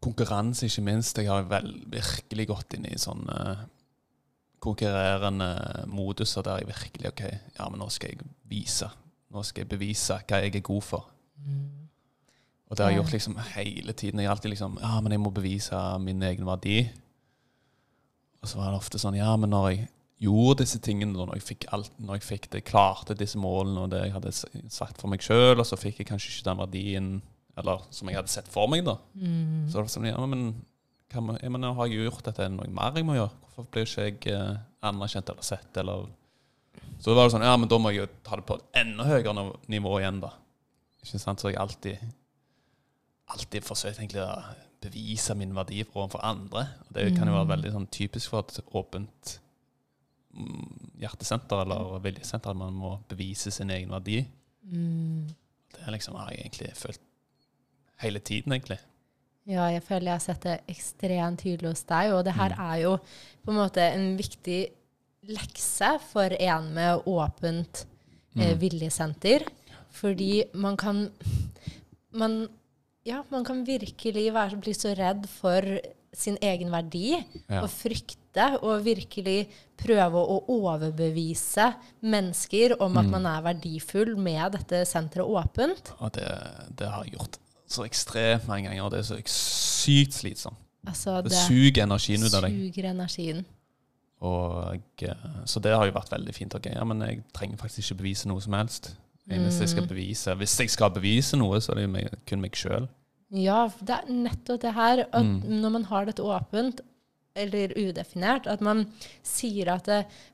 [SPEAKER 1] konkurranse, ikke minst. Jeg har vel, virkelig gått inn i sånne konkurrerende moduser der jeg virkelig OK, ja, men nå skal jeg vise. Nå skal jeg bevise hva jeg er god for. Og det har jeg gjort liksom hele tiden. Jeg har alltid liksom Ja, men jeg må bevise min egen verdi. Og så var det ofte sånn Ja, men når jeg gjorde disse tingene, når jeg fikk alt, når jeg fikk det, klarte disse målene og det jeg hadde satt sagt for meg sjøl, og så fikk jeg kanskje ikke den verdien eller som jeg hadde sett for meg, da.
[SPEAKER 2] Mm.
[SPEAKER 1] Så var sånn Ja, men, hva må- ja, men har jeg gjort dette. Er det noe mer jeg må gjøre? Hvorfor blir ikke jeg eh, anerkjent eller sett, eller Så det var det sånn Ja, men da må jeg jo ta det på et enda høyere nivå- igjen, da. Ikke sant? Så jeg alltid alltid forsøkt egentlig å bevise min verdi overfor andre. Og det kan jo være veldig sånn typisk for et åpent mm, hjertesenter eller viljesenter at man må bevise sin egen verdi.
[SPEAKER 2] Mm.
[SPEAKER 1] Det liksom har jeg egentlig følt hele tiden, egentlig.
[SPEAKER 2] Ja, jeg føler jeg har sett det ekstremt tydelig hos deg, og det her
[SPEAKER 1] Mm.
[SPEAKER 2] er jo på en måte en viktig lekse for en med åpent eh,
[SPEAKER 1] Mm.
[SPEAKER 2] viljesenter. Fordi man kan man, Ja, man kan virkelig være, bli så redd for sin egen verdi
[SPEAKER 1] Ja.
[SPEAKER 2] og frykte og virkelig prøve å overbevise mennesker om at
[SPEAKER 1] Mm.
[SPEAKER 2] man er verdifull med dette senteret åpent.
[SPEAKER 1] Og det, det har jeg gjort så ekstremt mange ganger, og det er så sykt slitsomt.
[SPEAKER 2] Altså,
[SPEAKER 1] Det
[SPEAKER 2] det
[SPEAKER 1] suger energien ut av deg.
[SPEAKER 2] suger energien.
[SPEAKER 1] Og, eh, så det har jo vært veldig fint. Okay, ja, men jeg trenger faktisk ikke bevise noe som helst. Eneste jeg skal
[SPEAKER 2] Mm.
[SPEAKER 1] bevise Hvis jeg skal bevise noe, så er det jo kun meg sjøl.
[SPEAKER 2] Ja, det er nettopp det her. At
[SPEAKER 1] Mm.
[SPEAKER 2] når man har dette åpent, eller udefinert, at man sier at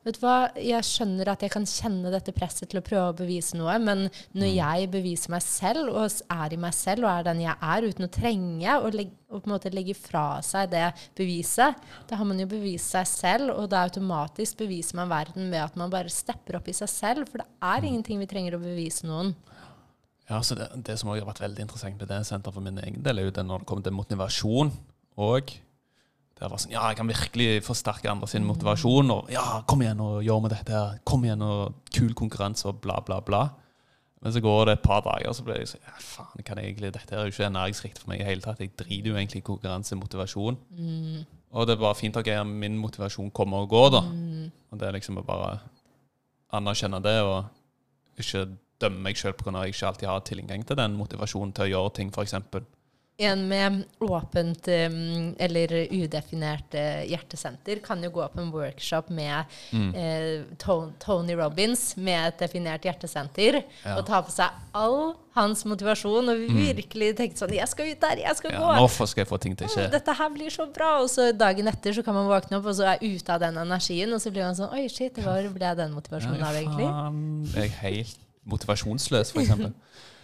[SPEAKER 2] Vet du hva, jeg skjønner at jeg kan kjenne dette presset til å prøve å bevise noe, men når
[SPEAKER 1] Mm.
[SPEAKER 2] jeg beviser meg selv, og er i meg selv, og er den jeg er, uten å trenge å legge, å på en måte legge fra seg det beviset, da har man jo bevist seg selv, og da automatisk beviser man verden ved at man bare stepper opp i seg selv, for det er
[SPEAKER 1] Mm.
[SPEAKER 2] ingenting vi trenger å bevise noen.
[SPEAKER 1] Ja, så det, det som også har vært veldig interessant med det senteret for min egen del, er jo det når det kommer til motivasjon og det var sånn, Ja, jeg kan virkelig forsterke andre sin motivasjon. Og ja, kom igjen og gjør vi dette her. Kom igjen og kul konkurranse og bla, bla, bla. Men så går det et par dager, og så blir jeg sånn ja, faen, kan jeg egentlig, Dette er jo ikke næringsriktig for meg i hele tatt. Jeg driter jo egentlig i konkurransemotivasjon.
[SPEAKER 2] Mm.
[SPEAKER 1] Og det er bare fint at okay, min motivasjon kommer og går, da.
[SPEAKER 2] Mm.
[SPEAKER 1] Og det er liksom å bare anerkjenne det, og ikke dømme meg sjøl pga. at jeg ikke alltid har tilgang til den motivasjonen til å gjøre ting, f.eks.
[SPEAKER 2] En med åpent um, eller udefinert hjertesenter kan jo gå på en workshop med
[SPEAKER 1] Mm.
[SPEAKER 2] eh, Tony Robins med et definert hjertesenter,
[SPEAKER 1] Ja.
[SPEAKER 2] og ta på seg all hans motivasjon og virkelig tenke sånn 'Jeg skal ut der! Jeg skal
[SPEAKER 1] Ja,
[SPEAKER 2] gå!'
[SPEAKER 1] nå skal jeg få ting til å skje.
[SPEAKER 2] Dette her blir så bra! Og så dagen etter så kan man våkne opp, og så er ute av den energien, og så blir man sånn Oi, shit, hvor ble den motivasjonen av, egentlig?
[SPEAKER 1] jeg er helt motivasjonsløs, f.eks.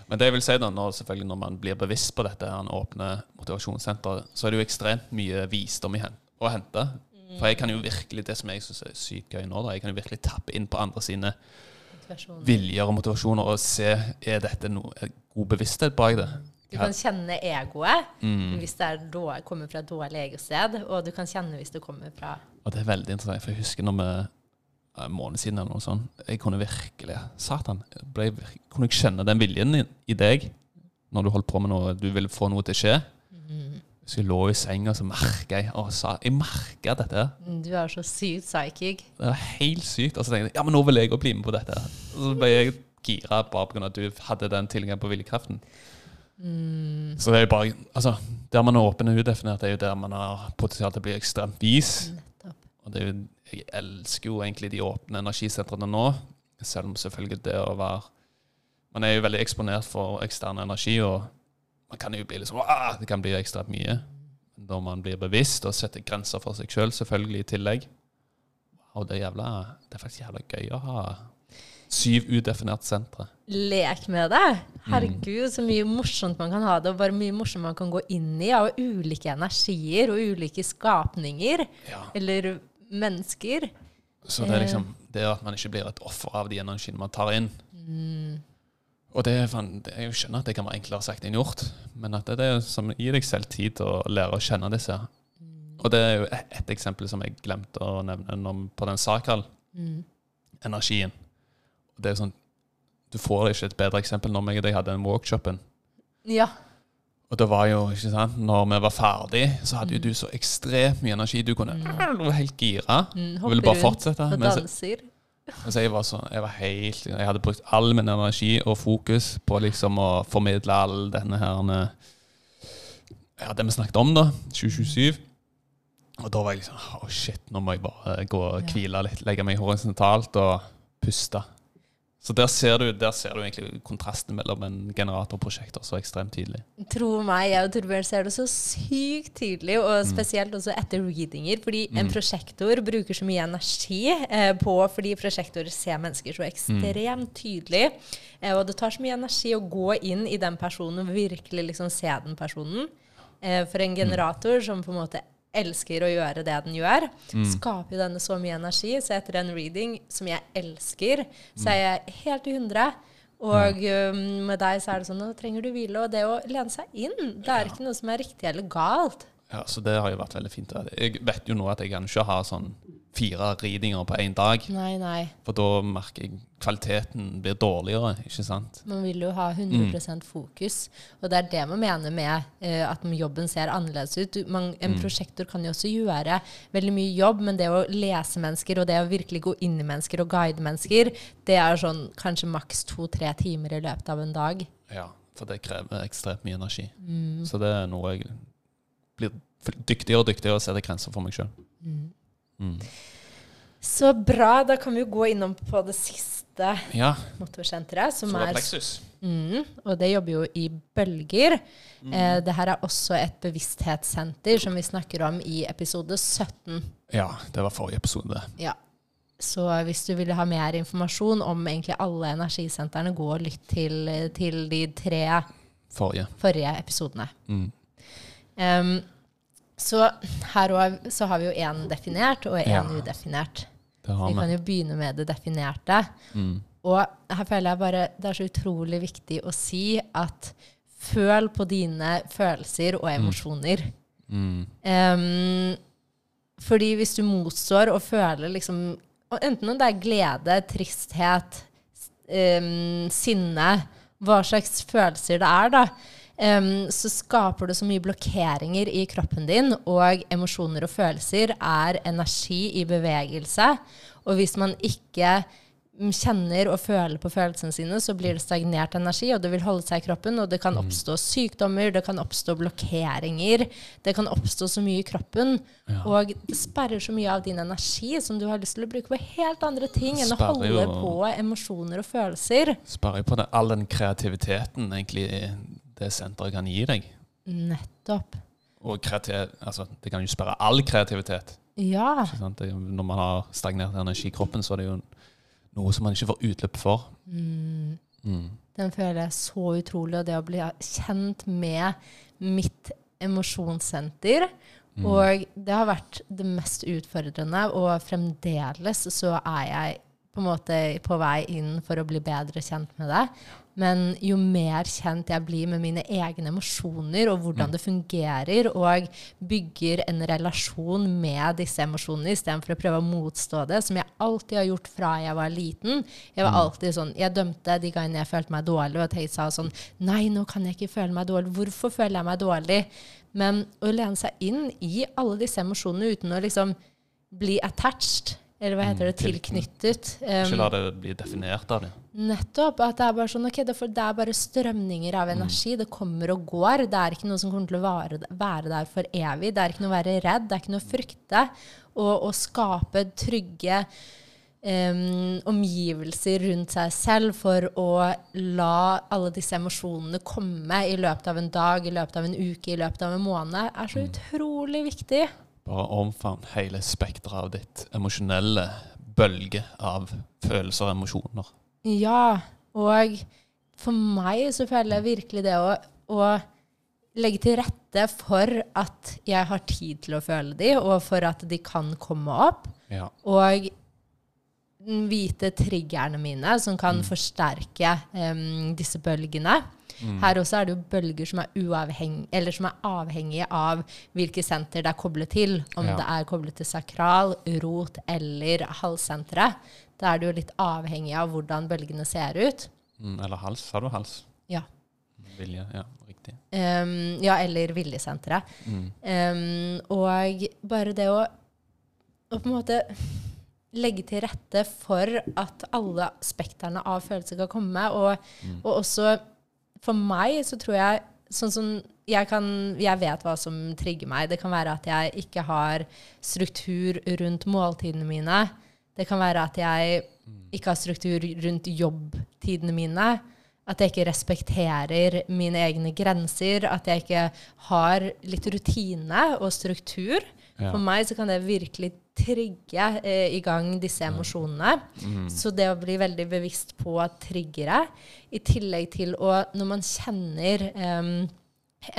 [SPEAKER 1] Men det jeg vil si da, når, selvfølgelig når man blir bevisst på dette, her, åpne motivasjonssenteret, så er det jo ekstremt mye visdom i hen å hente. For jeg kan jo virkelig, det som jeg syns er sykt gøy nå, da, jeg kan jo virkelig tappe inn på andre sine viljer og motivasjoner og se er dette noe er god bevissthet bak det.
[SPEAKER 2] Du kan kjenne egoet
[SPEAKER 1] Mm.
[SPEAKER 2] hvis det er dår, kommer fra et dårlig egosted, og du kan kjenne hvis det kommer fra
[SPEAKER 1] Og det er veldig interessant, for jeg husker når vi en måned siden eller noe sånt, jeg kunne virkelig Satan. Ble, kunne jeg kjenne den viljen i, deg når du holdt på med noe, du ville få noe til å skje? Så jeg lå i senga, så merka jeg og sa, Jeg merka dette.
[SPEAKER 2] Du er så sykt psychic.
[SPEAKER 1] Det var helt sykt. Og så tenkte jeg ja, men nå vil jeg òg bli med på dette. Og så ble jeg gira bare pga. at du hadde den tilgangen på viljekraften. Så det er jo bare Altså, der man er åpen og udefinert, er jo der man har potensial til å bli ekstremt vis.
[SPEAKER 2] Nettopp.
[SPEAKER 1] Og det er jo, jeg elsker jo egentlig de åpne energisentrene nå, selv om selvfølgelig det å være Man er jo veldig eksponert for ekstern energi, og man kan jo bli liksom ah, Det kan bli ekstremt mye. Når man blir bevisst og setter grenser for seg sjøl, selvfølgelig, i tillegg Og det er jævla Det er faktisk jævla gøy å ha syv udefinerte sentre.
[SPEAKER 2] Lek med det! Herregud, så mye morsomt man kan ha det, og bare mye morsomt man kan gå inn i av ulike energier og ulike skapninger.
[SPEAKER 1] Ja.
[SPEAKER 2] Eller mennesker.
[SPEAKER 1] Så det er liksom det at man ikke blir et offer av de energiene man tar inn. Og det, er jeg skjønner at det kan være enklere sagt enn gjort, men at det, det er som gir deg selv tid til å lære å kjenne disse. Og det er jo et, et eksempel som jeg glemte å nevne på den sakral-energien. Det er sånn, Du får ikke et bedre eksempel når jeg og deg hadde den workshopen.
[SPEAKER 2] Ja.
[SPEAKER 1] Og det var jo, ikke sant, når vi var ferdig, så hadde jo du så ekstremt mye energi. Du kunne du var helt gira.
[SPEAKER 2] Mm,
[SPEAKER 1] Og ville bare fortsette.
[SPEAKER 2] Og danser.
[SPEAKER 1] Altså jeg var sånn, jeg var helt Jeg hadde brukt all min energi og fokus på liksom å formidle all denne her Ja, det vi snakket om, da. 2027. Og da var jeg liksom Å, shit, nå må jeg bare gå og hvile litt. Legge meg horisontalt og puste. Så der ser du, der ser du egentlig kontrasten mellom en generatorprosjekt så ekstremt tydelig.
[SPEAKER 2] Tro meg, jeg og Torbjørn ser det så sykt tydelig, og
[SPEAKER 1] Mm.
[SPEAKER 2] spesielt også etter readinger. Fordi en prosjektor bruker så mye energi eh, på fordi prosjektorer ser mennesker så ekstremt tydelig. Eh, og det tar så mye energi å gå inn i den personen og virkelig liksom se den personen. Eh, for en generator som på en måte elsker å gjøre det den gjør, skaper jo denne så mye energi. Så etter en reading som jeg elsker, så er jeg helt i hundre. Og ja. med deg så er det sånn nå trenger du hvile. Og det å lene seg inn, det er ikke noe som er riktig eller galt.
[SPEAKER 1] Ja, Så det har jo vært veldig fint. Jeg vet jo nå at jeg kan ikke ha sånn fire ridinger på én dag.
[SPEAKER 2] Nei, nei.
[SPEAKER 1] For da merker jeg kvaliteten blir dårligere, ikke sant?
[SPEAKER 2] Man vil jo ha 100% fokus. Og det er det man mener med uh, at jobben ser annerledes ut. Man, en prosjektor kan jo også gjøre veldig mye jobb, men det å lese mennesker og det å virkelig gå inn i mennesker og guide mennesker, det er sånn kanskje maks to-tre timer i løpet av en dag.
[SPEAKER 1] Ja, for det krever ekstremt mye energi. Så det er noe jeg blir dyktigere og dyktigere og setter grenser for meg sjøl.
[SPEAKER 2] Så bra. Da kan vi jo gå innom på det siste
[SPEAKER 1] Ja,
[SPEAKER 2] motorsenteret, som
[SPEAKER 1] solar
[SPEAKER 2] er
[SPEAKER 1] plexus.
[SPEAKER 2] Mm, og det jobber jo i bølger. Eh, det her er også et bevissthetssenter som vi snakker om i episode 17.
[SPEAKER 1] Ja, det var forrige episode.
[SPEAKER 2] Ja. Så hvis du vil ha mer informasjon om egentlig alle energisentrene, gå og lytt til, til de tre
[SPEAKER 1] Forrige.
[SPEAKER 2] forrige episodene.
[SPEAKER 1] Mm.
[SPEAKER 2] Em, så her òg så har vi jo én definert og én
[SPEAKER 1] Ja.
[SPEAKER 2] udefinert. Vi kan jo begynne med det definerte.
[SPEAKER 1] Mm.
[SPEAKER 2] Og her føler jeg bare det er så utrolig viktig å si at føl på dine følelser og emosjoner.
[SPEAKER 1] Mm.
[SPEAKER 2] Um, fordi hvis du motstår og føler liksom Enten om det er glede, tristhet, um, sinne, hva slags følelser det er, da, em, så skaper det så mye blokkeringer i kroppen din. Og emosjoner og følelser er energi i bevegelse. Og hvis man ikke kjenner og føler på følelsene sine, så blir det stagnert energi, og det vil holde seg i kroppen. Og det kan oppstå sykdommer, det kan oppstå blokkeringer. Det kan oppstå så mye i kroppen.
[SPEAKER 1] Ja.
[SPEAKER 2] Og det sperrer så mye av din energi som du har lyst til å bruke på helt andre ting enn å holde
[SPEAKER 1] jo-
[SPEAKER 2] på emosjoner og følelser.
[SPEAKER 1] Sperrer jo på det, all den kreativiteten egentlig det senteret kan gi deg.
[SPEAKER 2] Nettopp.
[SPEAKER 1] Og kreativ, altså, det kan jo sperre all kreativitet.
[SPEAKER 2] Ja.
[SPEAKER 1] Det, når man har stagnert energi i kroppen, så er det jo noe som man ikke får utløp for.
[SPEAKER 2] Mm.
[SPEAKER 1] Mm.
[SPEAKER 2] Den føler jeg så utrolig. Og det å bli kjent med mitt emosjonssenter.
[SPEAKER 1] Mm.
[SPEAKER 2] Og det har vært det mest utfordrende, og fremdeles så er jeg på en måte på vei inn for å bli bedre kjent med det. Men jo mer kjent jeg blir med mine egne emosjoner og hvordan det fungerer, og bygger en relasjon med disse emosjonene istedenfor å prøve å motstå det, som jeg alltid har gjort fra jeg var liten. Jeg var alltid sånn, jeg dømte de gangene jeg følte meg dårlig, og jeg sa sånn Nei, nå kan jeg ikke føle meg dårlig. Hvorfor føler jeg meg dårlig? Men å lene seg inn i alle disse emosjonene uten å liksom bli attached, eller hva heter det, tilknyttet. Um.
[SPEAKER 1] Ikke la det bli definert av det.
[SPEAKER 2] Nettopp. At det er bare sånn, ok, det er, bare strømninger av energi. Det kommer og går. Det er ikke noe som kommer til å vare, være der for evig. Det er ikke noe å være redd. Det er ikke noe å frykte. Og å skape trygge um, omgivelser rundt seg selv for å la alle disse emosjonene komme i løpet av en dag, i løpet av en uke, i løpet av en måned, er så utrolig viktig.
[SPEAKER 1] Bare omfavn hele spekteret av ditt emosjonelle bølge av følelser og emosjoner.
[SPEAKER 2] Ja, og for meg så føler jeg virkelig det å, å legge til rette for at jeg har tid til å føle de, og for at de kan komme opp.
[SPEAKER 1] Ja.
[SPEAKER 2] Og vite triggerne mine, som kan forsterke um, disse bølgene. Her også er det jo bølger som er, som er avhengige av hvilke senter det er koblet til. Om
[SPEAKER 1] Ja.
[SPEAKER 2] det er koblet til sakral, rot eller halssenteret. Da er det jo litt avhengig av hvordan bølgene ser ut.
[SPEAKER 1] Mm, eller hals. Sa du hals?
[SPEAKER 2] Ja.
[SPEAKER 1] Vilje. Ja, riktig.
[SPEAKER 2] Em, ja, eller viljesenteret.
[SPEAKER 1] Mm.
[SPEAKER 2] Um, og bare det å, å på en måte legge til rette for at alle spekterne av følelser kan komme. Og, og også for meg så tror jeg sånn som jeg, kan, jeg vet hva som trigger meg. Det kan være at jeg ikke har struktur rundt måltidene mine. Det kan være at jeg ikke har struktur rundt jobbtidene mine. At jeg ikke respekterer mine egne grenser. At jeg ikke har litt rutine og struktur.
[SPEAKER 1] Ja.
[SPEAKER 2] For meg så kan det virkelig trigge eh, i gang disse emosjonene. Så det å bli veldig bevisst på triggere, i tillegg til å Når man kjenner eh,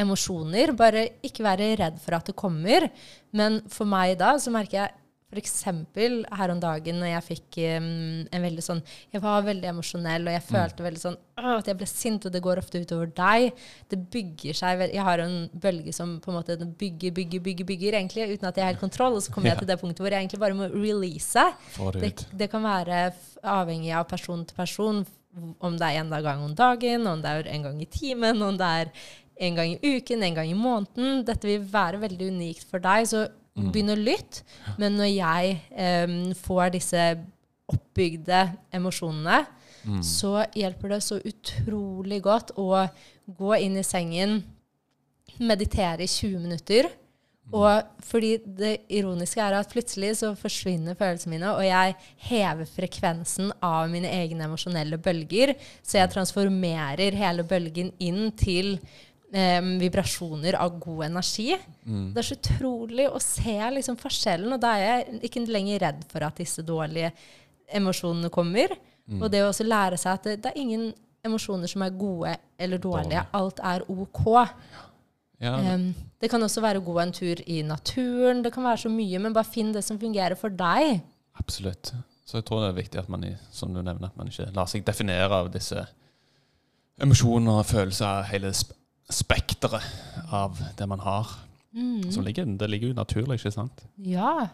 [SPEAKER 2] emosjoner, bare ikke være redd for at det kommer. Men for meg da så merker jeg f.eks. her om dagen når jeg fikk um, en veldig sånn Jeg var veldig emosjonell, og jeg følte veldig sånn at jeg ble sint, og det går ofte utover deg. Det bygger seg Jeg har en bølge som på en måte bygger, bygger, bygger, bygger, egentlig, uten at jeg har helt kontroll. Og så kommer
[SPEAKER 1] Ja.
[SPEAKER 2] jeg til det punktet hvor jeg egentlig bare må release.
[SPEAKER 1] Det
[SPEAKER 2] Det, kan være avhengig av person til person, om det er en gang om dagen, om det er en gang i timen, om det er en gang i uken, en gang i måneden. Dette vil være veldig unikt for deg, så begynn å lytte. Men når jeg um, får disse oppbygde emosjonene, så hjelper det så utrolig godt å gå inn i sengen, meditere i 20 minutter. Og fordi det ironiske er at plutselig så forsvinner følelsene mine, og jeg hever frekvensen av mine egne emosjonelle bølger. Så jeg transformerer hele bølgen inn til em, vibrasjoner av god energi. Det er så utrolig å se liksom forskjellen, og da er jeg ikke lenger redd for at disse dårlige emosjonene kommer. Og det å også lære seg at det, det er ingen emosjoner som er gode eller dårlige. Alt er OK.
[SPEAKER 1] Ja,
[SPEAKER 2] Um, det kan også være å gå en tur i naturen. Det kan være så mye, men bare finn det som fungerer for deg.
[SPEAKER 1] absolutt. Så jeg tror det er viktig at man, som du nevner, at man ikke lar seg definere av disse emosjoner og følelser, hele spekteret av det man har.
[SPEAKER 2] Mm.
[SPEAKER 1] Som ligger, det ligger jo naturlig, ikke sant?
[SPEAKER 2] Ja.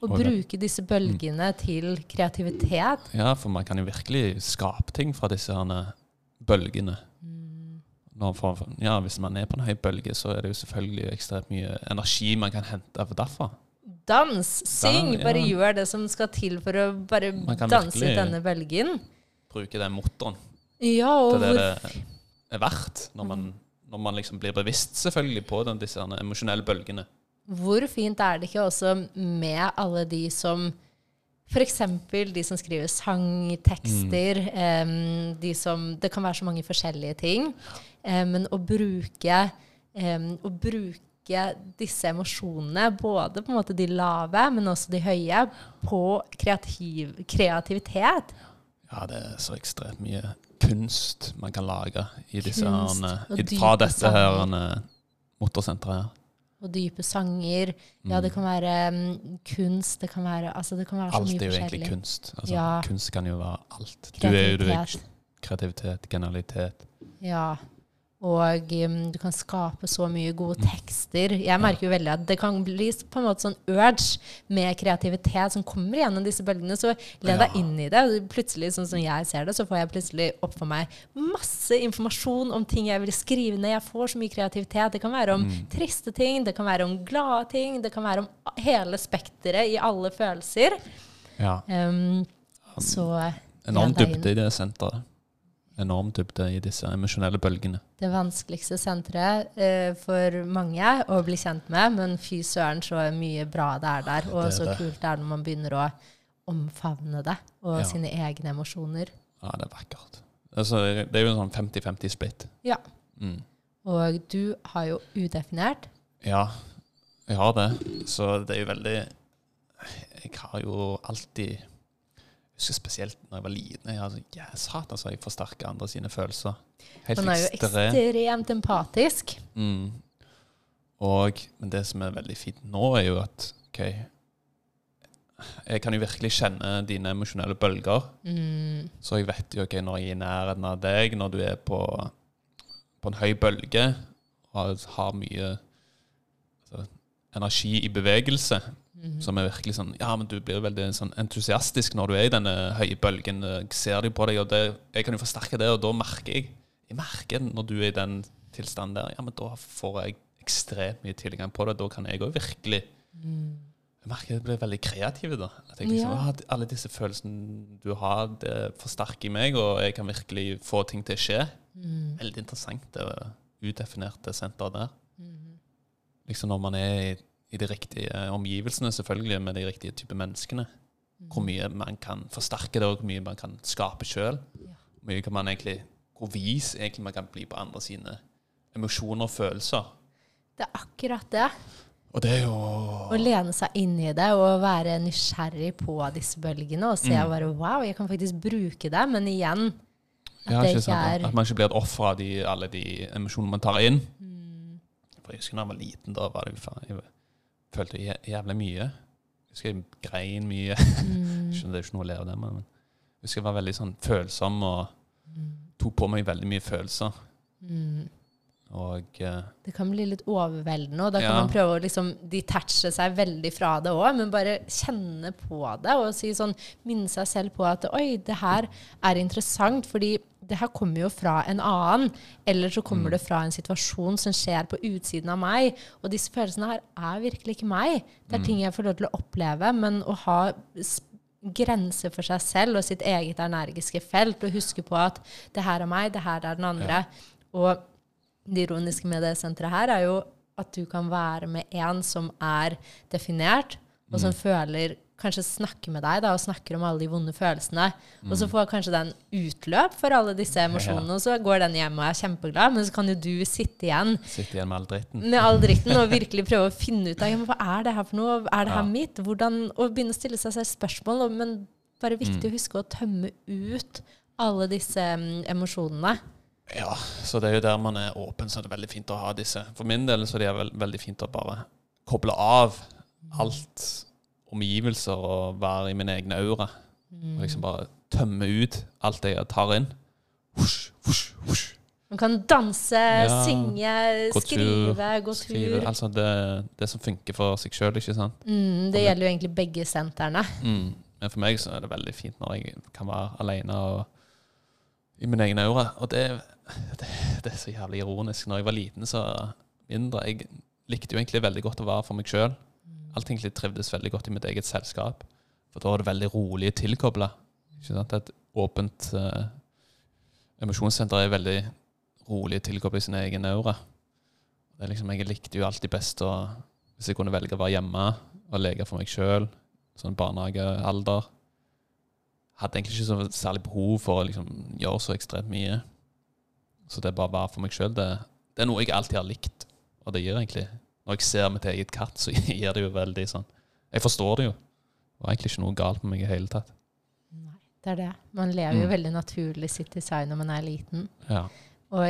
[SPEAKER 2] Og
[SPEAKER 1] det-
[SPEAKER 2] bruke disse bølgene til kreativitet.
[SPEAKER 1] Ja, for man kan jo virkelig skape ting fra disse herne bølgene. Når for, ja, hvis man er på en høy bølge, så er det jo selvfølgelig ekstremt mye energi man kan hente derfra.
[SPEAKER 2] dans, syng,
[SPEAKER 1] ja.
[SPEAKER 2] bare gjør det som skal til for å bare danse ut denne bølgen.
[SPEAKER 1] Bruke den motoren
[SPEAKER 2] Ja, og
[SPEAKER 1] til det
[SPEAKER 2] hvor
[SPEAKER 1] det er verdt, når man, når man liksom blir bevisst selvfølgelig på den, disse emosjonelle bølgene.
[SPEAKER 2] Hvor fint er det ikke også med alle de som F.eks. de som skriver sangtekster. em, de som, det kan være så mange forskjellige ting. Men å bruke, å bruke disse emosjonene, både på en måte de lave, men også de høye, på kreativ, kreativitet.
[SPEAKER 1] Ja, det er så ekstremt mye kunst man kan lage i disse
[SPEAKER 2] Kunst
[SPEAKER 1] herne, i, fra dette her motorsenteret her.
[SPEAKER 2] Og dype sanger. Ja, det kan være um, kunst. Det kan være, altså det kan være så
[SPEAKER 1] Alt
[SPEAKER 2] mye
[SPEAKER 1] er jo
[SPEAKER 2] forskjellig.
[SPEAKER 1] egentlig kunst. Altså,
[SPEAKER 2] Ja.
[SPEAKER 1] Kunst kan jo være alt. Du er jo du er,
[SPEAKER 2] Kreativitet.
[SPEAKER 1] kreativitet, genialitet.
[SPEAKER 2] Ja. Og um, du kan skape så mye gode tekster. Jeg merker jo veldig at det kan bli på en måte sånn urge med kreativitet som kommer gjennom disse bølgene. Så le deg
[SPEAKER 1] Ja.
[SPEAKER 2] inn i det. Plutselig, sånn som jeg ser det, så får jeg plutselig opp for meg masse informasjon om ting jeg vil skrive ned. Jeg får så mye kreativitet. Det kan være om
[SPEAKER 1] Mm.
[SPEAKER 2] triste ting, det kan være om glade ting, det kan være om hele spekteret i alle følelser.
[SPEAKER 1] Ja.
[SPEAKER 2] Um, så En annen
[SPEAKER 1] dybde i det senteret. Enorm dybde i disse emosjonelle bølgene.
[SPEAKER 2] det vanskeligste senteret eh, for mange å bli kjent med, men fy søren så mye bra det er der. Og
[SPEAKER 1] Det er
[SPEAKER 2] så
[SPEAKER 1] det.
[SPEAKER 2] kult det er når man begynner å omfavne det, og
[SPEAKER 1] Ja.
[SPEAKER 2] sine egne emosjoner.
[SPEAKER 1] Ja, det er vakkert. Altså, det er jo en sånn 50-50 split.
[SPEAKER 2] Ja.
[SPEAKER 1] Mm.
[SPEAKER 2] Og du har jo udefinert.
[SPEAKER 1] Ja, jeg har det. Så det er jo veldig Jeg har jo alltid husker spesielt når jeg var liten. Jeg hadde, ja, satan, så jeg forsterka andre sine følelser. Helt
[SPEAKER 2] Han er jo
[SPEAKER 1] ekstremt.
[SPEAKER 2] ekstremt empatisk.
[SPEAKER 1] Mm. Og, men det som er veldig fint nå, er jo at OK Jeg kan jo virkelig kjenne dine emosjonelle bølger.
[SPEAKER 2] Mm.
[SPEAKER 1] Så jeg vet jo ok, når jeg er i nærheten av deg, når du er på, på en høy bølge og har mye altså, energi i bevegelse,
[SPEAKER 2] Mhm.
[SPEAKER 1] som er virkelig sånn Ja, men du blir veldig sånn entusiastisk når du er i denne høye bølgen. Jeg ser det jo på deg, og det, jeg kan jo forsterke det, og da merker jeg Jeg merker når du er i den tilstanden der, ja, men da får jeg ekstremt mye tilgang på det. Da kan jeg òg virkelig Jeg merker jeg blir veldig kreativ da. Jeg liksom,
[SPEAKER 2] Mm. Ja.
[SPEAKER 1] «Ah, Alle disse følelsene du har, det forsterker meg, og jeg kan virkelig få ting til å skje.
[SPEAKER 2] Mm.
[SPEAKER 1] Veldig interessant, det udefinerte senteret der.
[SPEAKER 2] Mm.
[SPEAKER 1] Liksom når man er i, i de riktige omgivelsene, selvfølgelig, med de riktige type menneskene.
[SPEAKER 2] Mm.
[SPEAKER 1] Hvor mye man kan forsterke det, og hvor mye man kan skape sjøl.
[SPEAKER 2] Ja.
[SPEAKER 1] Hvor mye kan man egentlig Hvor vis egentlig man kan bli på andre sine emosjoner og følelser.
[SPEAKER 2] Det er akkurat det.
[SPEAKER 1] Og det er jo
[SPEAKER 2] Å lene seg inn i det og være nysgjerrig på disse bølgene og se
[SPEAKER 1] Mm.
[SPEAKER 2] bare Wow, jeg kan faktisk bruke det. Men igjen at
[SPEAKER 1] Ja,
[SPEAKER 2] det
[SPEAKER 1] ikke
[SPEAKER 2] ikke er
[SPEAKER 1] At man ikke blir et offer av de, alle de emosjonene man tar inn.
[SPEAKER 2] Mm.
[SPEAKER 1] For jeg husker da jeg var liten, da var det jo følte jæ- jævlig mye. Jeg husker jeg grein mye.
[SPEAKER 2] Mm.
[SPEAKER 1] Skjønner det er ikke noe å le av det, men jeg husker jeg var veldig sånn følsom og
[SPEAKER 2] Mm.
[SPEAKER 1] tok på meg veldig mye følelser.
[SPEAKER 2] Mm.
[SPEAKER 1] Og eh,
[SPEAKER 2] Det kan bli litt overveldende, og da kan
[SPEAKER 1] Ja.
[SPEAKER 2] man prøve å liksom detache seg veldig fra det òg, men bare kjenne på det og si sånn, minne seg selv på at oi, det her er interessant, fordi det her kommer jo fra en annen, eller så kommer
[SPEAKER 1] Mm.
[SPEAKER 2] det fra en situasjon som skjer på utsiden av meg, og disse følelsene her er virkelig ikke meg. Det er
[SPEAKER 1] Mm.
[SPEAKER 2] ting jeg får lov til å oppleve, men å ha grenser for seg selv og sitt eget energiske felt, og huske på at det her er meg, det her er den andre. Og det ironiske med det senteret her er jo at du kan være med en som er definert, og som føler Kanskje snakker med deg da, og snakker om alle de vonde følelsene. Og så får kanskje den utløp for alle disse emosjonene, og så går den hjem og er kjempeglad, men så kan jo du sitte igjen
[SPEAKER 1] Sitte igjen med all dritten.
[SPEAKER 2] med all dritten og virkelig prøve å finne ut av ja, men hva er det her for noe. Er det her
[SPEAKER 1] Ja.
[SPEAKER 2] mitt? Hvordan, og begynne å stille seg selv spørsmål. Men bare viktig
[SPEAKER 1] Mm.
[SPEAKER 2] å huske å tømme ut alle disse um, emosjonene.
[SPEAKER 1] Ja, så det er jo der man er åpen, så det er veldig fint å ha disse. For min del så er det veldig fint å bare koble av alt omgivelser og være i min egen aura. Og liksom bare tømme ut alt det jeg tar inn. Husj, husj, husj.
[SPEAKER 2] Man kan danse,
[SPEAKER 1] Ja,
[SPEAKER 2] synge,
[SPEAKER 1] gå tur,
[SPEAKER 2] skrive, gå
[SPEAKER 1] Skrive,
[SPEAKER 2] tur.
[SPEAKER 1] altså det, det som funker for seg sjøl, ikke sant.
[SPEAKER 2] Mm, det gjelder jo egentlig begge sentrene.
[SPEAKER 1] Mm. Men for meg så er det veldig fint når jeg kan være alene og i min egen aura. Og det, det, det er så jævlig ironisk. Når jeg var liten, så mindre Jeg likte jo egentlig veldig godt å være for meg sjøl. Alt egentlig trivdes veldig godt i mitt eget selskap. For da var det veldig rolig tilkobla. Et åpent uh, emosjonssenter er veldig rolig tilkobla i sin egen aura. Det er liksom, jeg likte jo alltid best å Hvis jeg kunne velge å være hjemme og leke for meg sjøl, sånn barnehagealder Hadde egentlig ikke så særlig behov for å liksom gjøre så ekstremt mye. Så det er bare var for meg sjøl. Det, det, er noe jeg alltid har likt. Og det gir egentlig Når jeg ser mitt eget katt, så gir det jo veldig sånn Jeg forstår det jo. Det var egentlig ikke noe galt med meg i hele tatt.
[SPEAKER 2] Nei, det er det. Man lever jo mm. veldig naturlig sitt design når man er liten.
[SPEAKER 1] Ja.
[SPEAKER 2] Og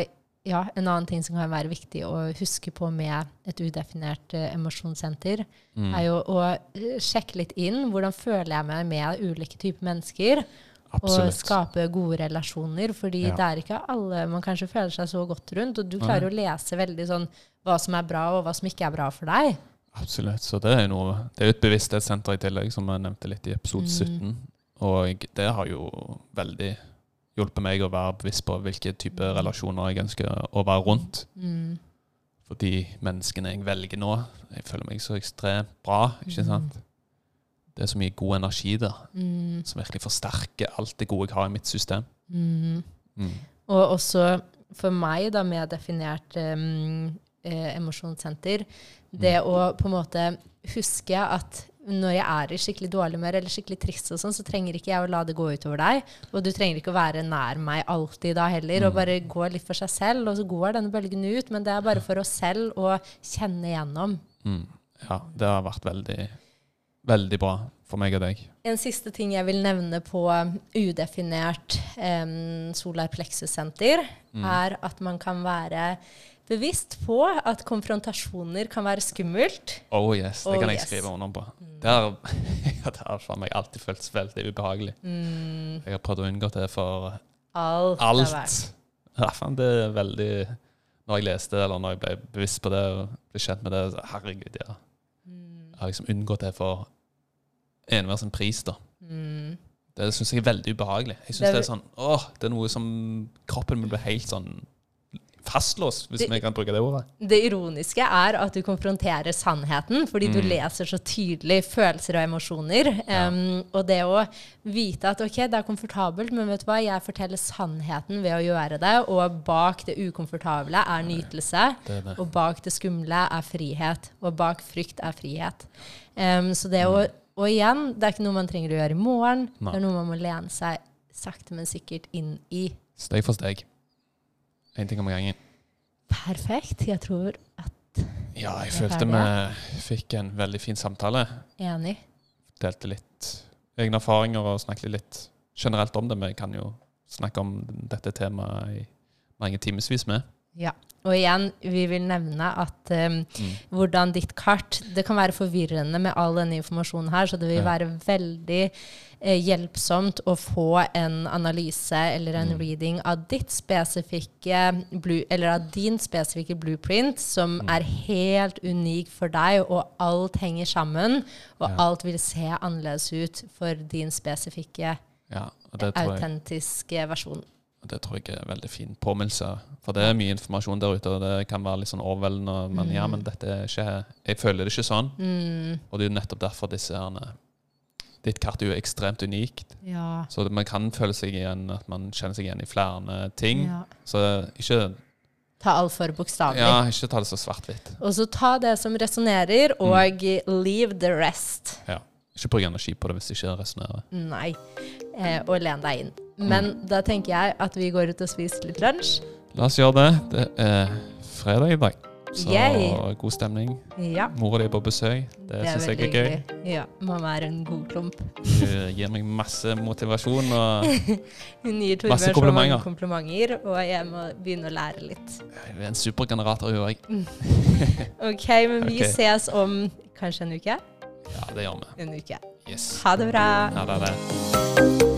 [SPEAKER 2] ja, en annen ting som kan være viktig å huske på med et udefinert uh, emosjonssenter, mm. er jo å uh, sjekke litt inn hvordan føler jeg meg med ulike typer mennesker.
[SPEAKER 1] Absolutt.
[SPEAKER 2] Og skape gode relasjoner. fordi ja. det er ikke alle man kanskje føler seg så godt rundt. Og du klarer jo å lese veldig sånn hva som er bra, og hva som ikke er bra for deg.
[SPEAKER 1] Absolutt. Så det er jo noe Det er jo et bevissthetssenter i tillegg, som jeg nevnte litt i episode 17. Mm. Og det har jo veldig hjulpet meg å være bevisst på hvilke type mm. relasjoner jeg ønsker å være rundt.
[SPEAKER 2] Mm.
[SPEAKER 1] For de menneskene jeg velger nå, jeg føler meg så ekstremt bra. ikke mm. Det er så mye god energi der,
[SPEAKER 2] mm.
[SPEAKER 1] som virkelig forsterker alt det gode jeg har i mitt system.
[SPEAKER 2] Mm.
[SPEAKER 1] Mm.
[SPEAKER 2] Og også for meg, da, med definert um, eh, emosjonssenter, det å på en måte huske at når jeg er i skikkelig dårlig humør eller skikkelig trist, og sånn, så trenger ikke jeg å la det gå utover deg. Og du trenger ikke å være nær meg alltid da heller, mm. og bare gå litt for seg selv. Og så går denne bølgen ut, men det er bare for oss selv å kjenne igjennom.
[SPEAKER 1] Mm. Ja, det har vært veldig, veldig bra for meg og deg.
[SPEAKER 2] En siste ting jeg vil nevne på udefinert um, solar plexus-senter, mm. er at man kan være bevisst på at konfrontasjoner kan være skummelt.
[SPEAKER 1] Oh yes, det oh, kan jeg yes. skrive under på. Mm. Det har, det har for meg alltid føltes veldig ubehagelig.
[SPEAKER 2] Mm.
[SPEAKER 1] Jeg har prøvd å unngå det for
[SPEAKER 2] alt.
[SPEAKER 1] alt. Ja, det er veldig Når jeg leste eller når jeg ble bevisst på det og ble kjent med det, så herregud, ja.
[SPEAKER 2] Mm.
[SPEAKER 1] Jeg har liksom unngått det for enhver sin pris, da.
[SPEAKER 2] Mm.
[SPEAKER 1] Det syns jeg er veldig ubehagelig. Jeg synes det, det, er sånn, åh, det er noe som kroppen min blir helt sånn fastlåst, hvis vi kan bruke det ordet.
[SPEAKER 2] Det ironiske er at du konfronterer sannheten, fordi mm. du leser så tydelig følelser og emosjoner. Ja. Um, og det å vite at ok, det er komfortabelt, men vet du hva, jeg forteller sannheten ved å gjøre det, og bak det ukomfortable er nytelse,
[SPEAKER 1] det er
[SPEAKER 2] og bak det skumle er frihet, og bak frykt er frihet. Um, så det å mm. Og igjen, det er ikke noe man trenger å gjøre i morgen. Nei. Det er noe man må lene seg sakte, men sikkert inn i.
[SPEAKER 1] Steg for steg. Én ting om gangen.
[SPEAKER 2] Perfekt. Jeg tror at
[SPEAKER 1] Ja, jeg følte vi fikk en veldig fin samtale.
[SPEAKER 2] Enig.
[SPEAKER 1] Delte litt egne erfaringer og snakket litt generelt om det. Vi kan jo snakke om dette temaet i mange timevis med.
[SPEAKER 2] Ja. Og igjen, vi vil nevne at um, mm. hvordan ditt kart Det kan være forvirrende med all denne informasjonen her, så det vil ja. være veldig eh, hjelpsomt å få en analyse eller en mm. reading av ditt spesifikke blue, eller av din spesifikke blueprint, som mm. er helt unik for deg, og alt henger sammen, og ja. alt vil se annerledes ut for din spesifikke
[SPEAKER 1] ja,
[SPEAKER 2] autentiske versjon.
[SPEAKER 1] Det tror jeg er en veldig fin påminnelse. For det er mye informasjon der ute, og det kan være litt sånn overveldende. Men mm. ja, men dette er ikke Jeg føler det ikke sånn.
[SPEAKER 2] Mm.
[SPEAKER 1] Og det er jo nettopp derfor disse herne Ditt kart er jo ekstremt unikt.
[SPEAKER 2] Ja.
[SPEAKER 1] Så man kan føle seg igjen, at man kjenner seg igjen i flere ting.
[SPEAKER 2] Ja.
[SPEAKER 1] Så ikke
[SPEAKER 2] Ta alt for bokstavelig.
[SPEAKER 1] Ja, ikke ta det så svart-hvitt.
[SPEAKER 2] Og så ta det som resonnerer, og mm. leave the rest.
[SPEAKER 1] Ja. Ikke bruk energi på det hvis det ikke resonnerer.
[SPEAKER 2] Nei. Eh, og len deg inn. Men mm. da tenker jeg at vi går ut og spiser litt lunsj.
[SPEAKER 1] La oss gjøre det. Det er fredag i dag. Så
[SPEAKER 2] Yay.
[SPEAKER 1] god stemning.
[SPEAKER 2] Ja.
[SPEAKER 1] Mora di er på besøk. Det, det syns jeg er gøy.
[SPEAKER 2] Ja, Mamma er en god klump.
[SPEAKER 1] Hun gir meg masse motivasjon og
[SPEAKER 2] Hun gir Torbjørn så mange komplimenter, og jeg må begynne å lære litt.
[SPEAKER 1] Hun er en supergenerator, hun òg.
[SPEAKER 2] OK, men vi okay. ses om kanskje en uke?
[SPEAKER 1] Ja, det gjør vi.
[SPEAKER 2] En uke.
[SPEAKER 1] Yes.
[SPEAKER 2] Ha det bra.
[SPEAKER 1] Ha det.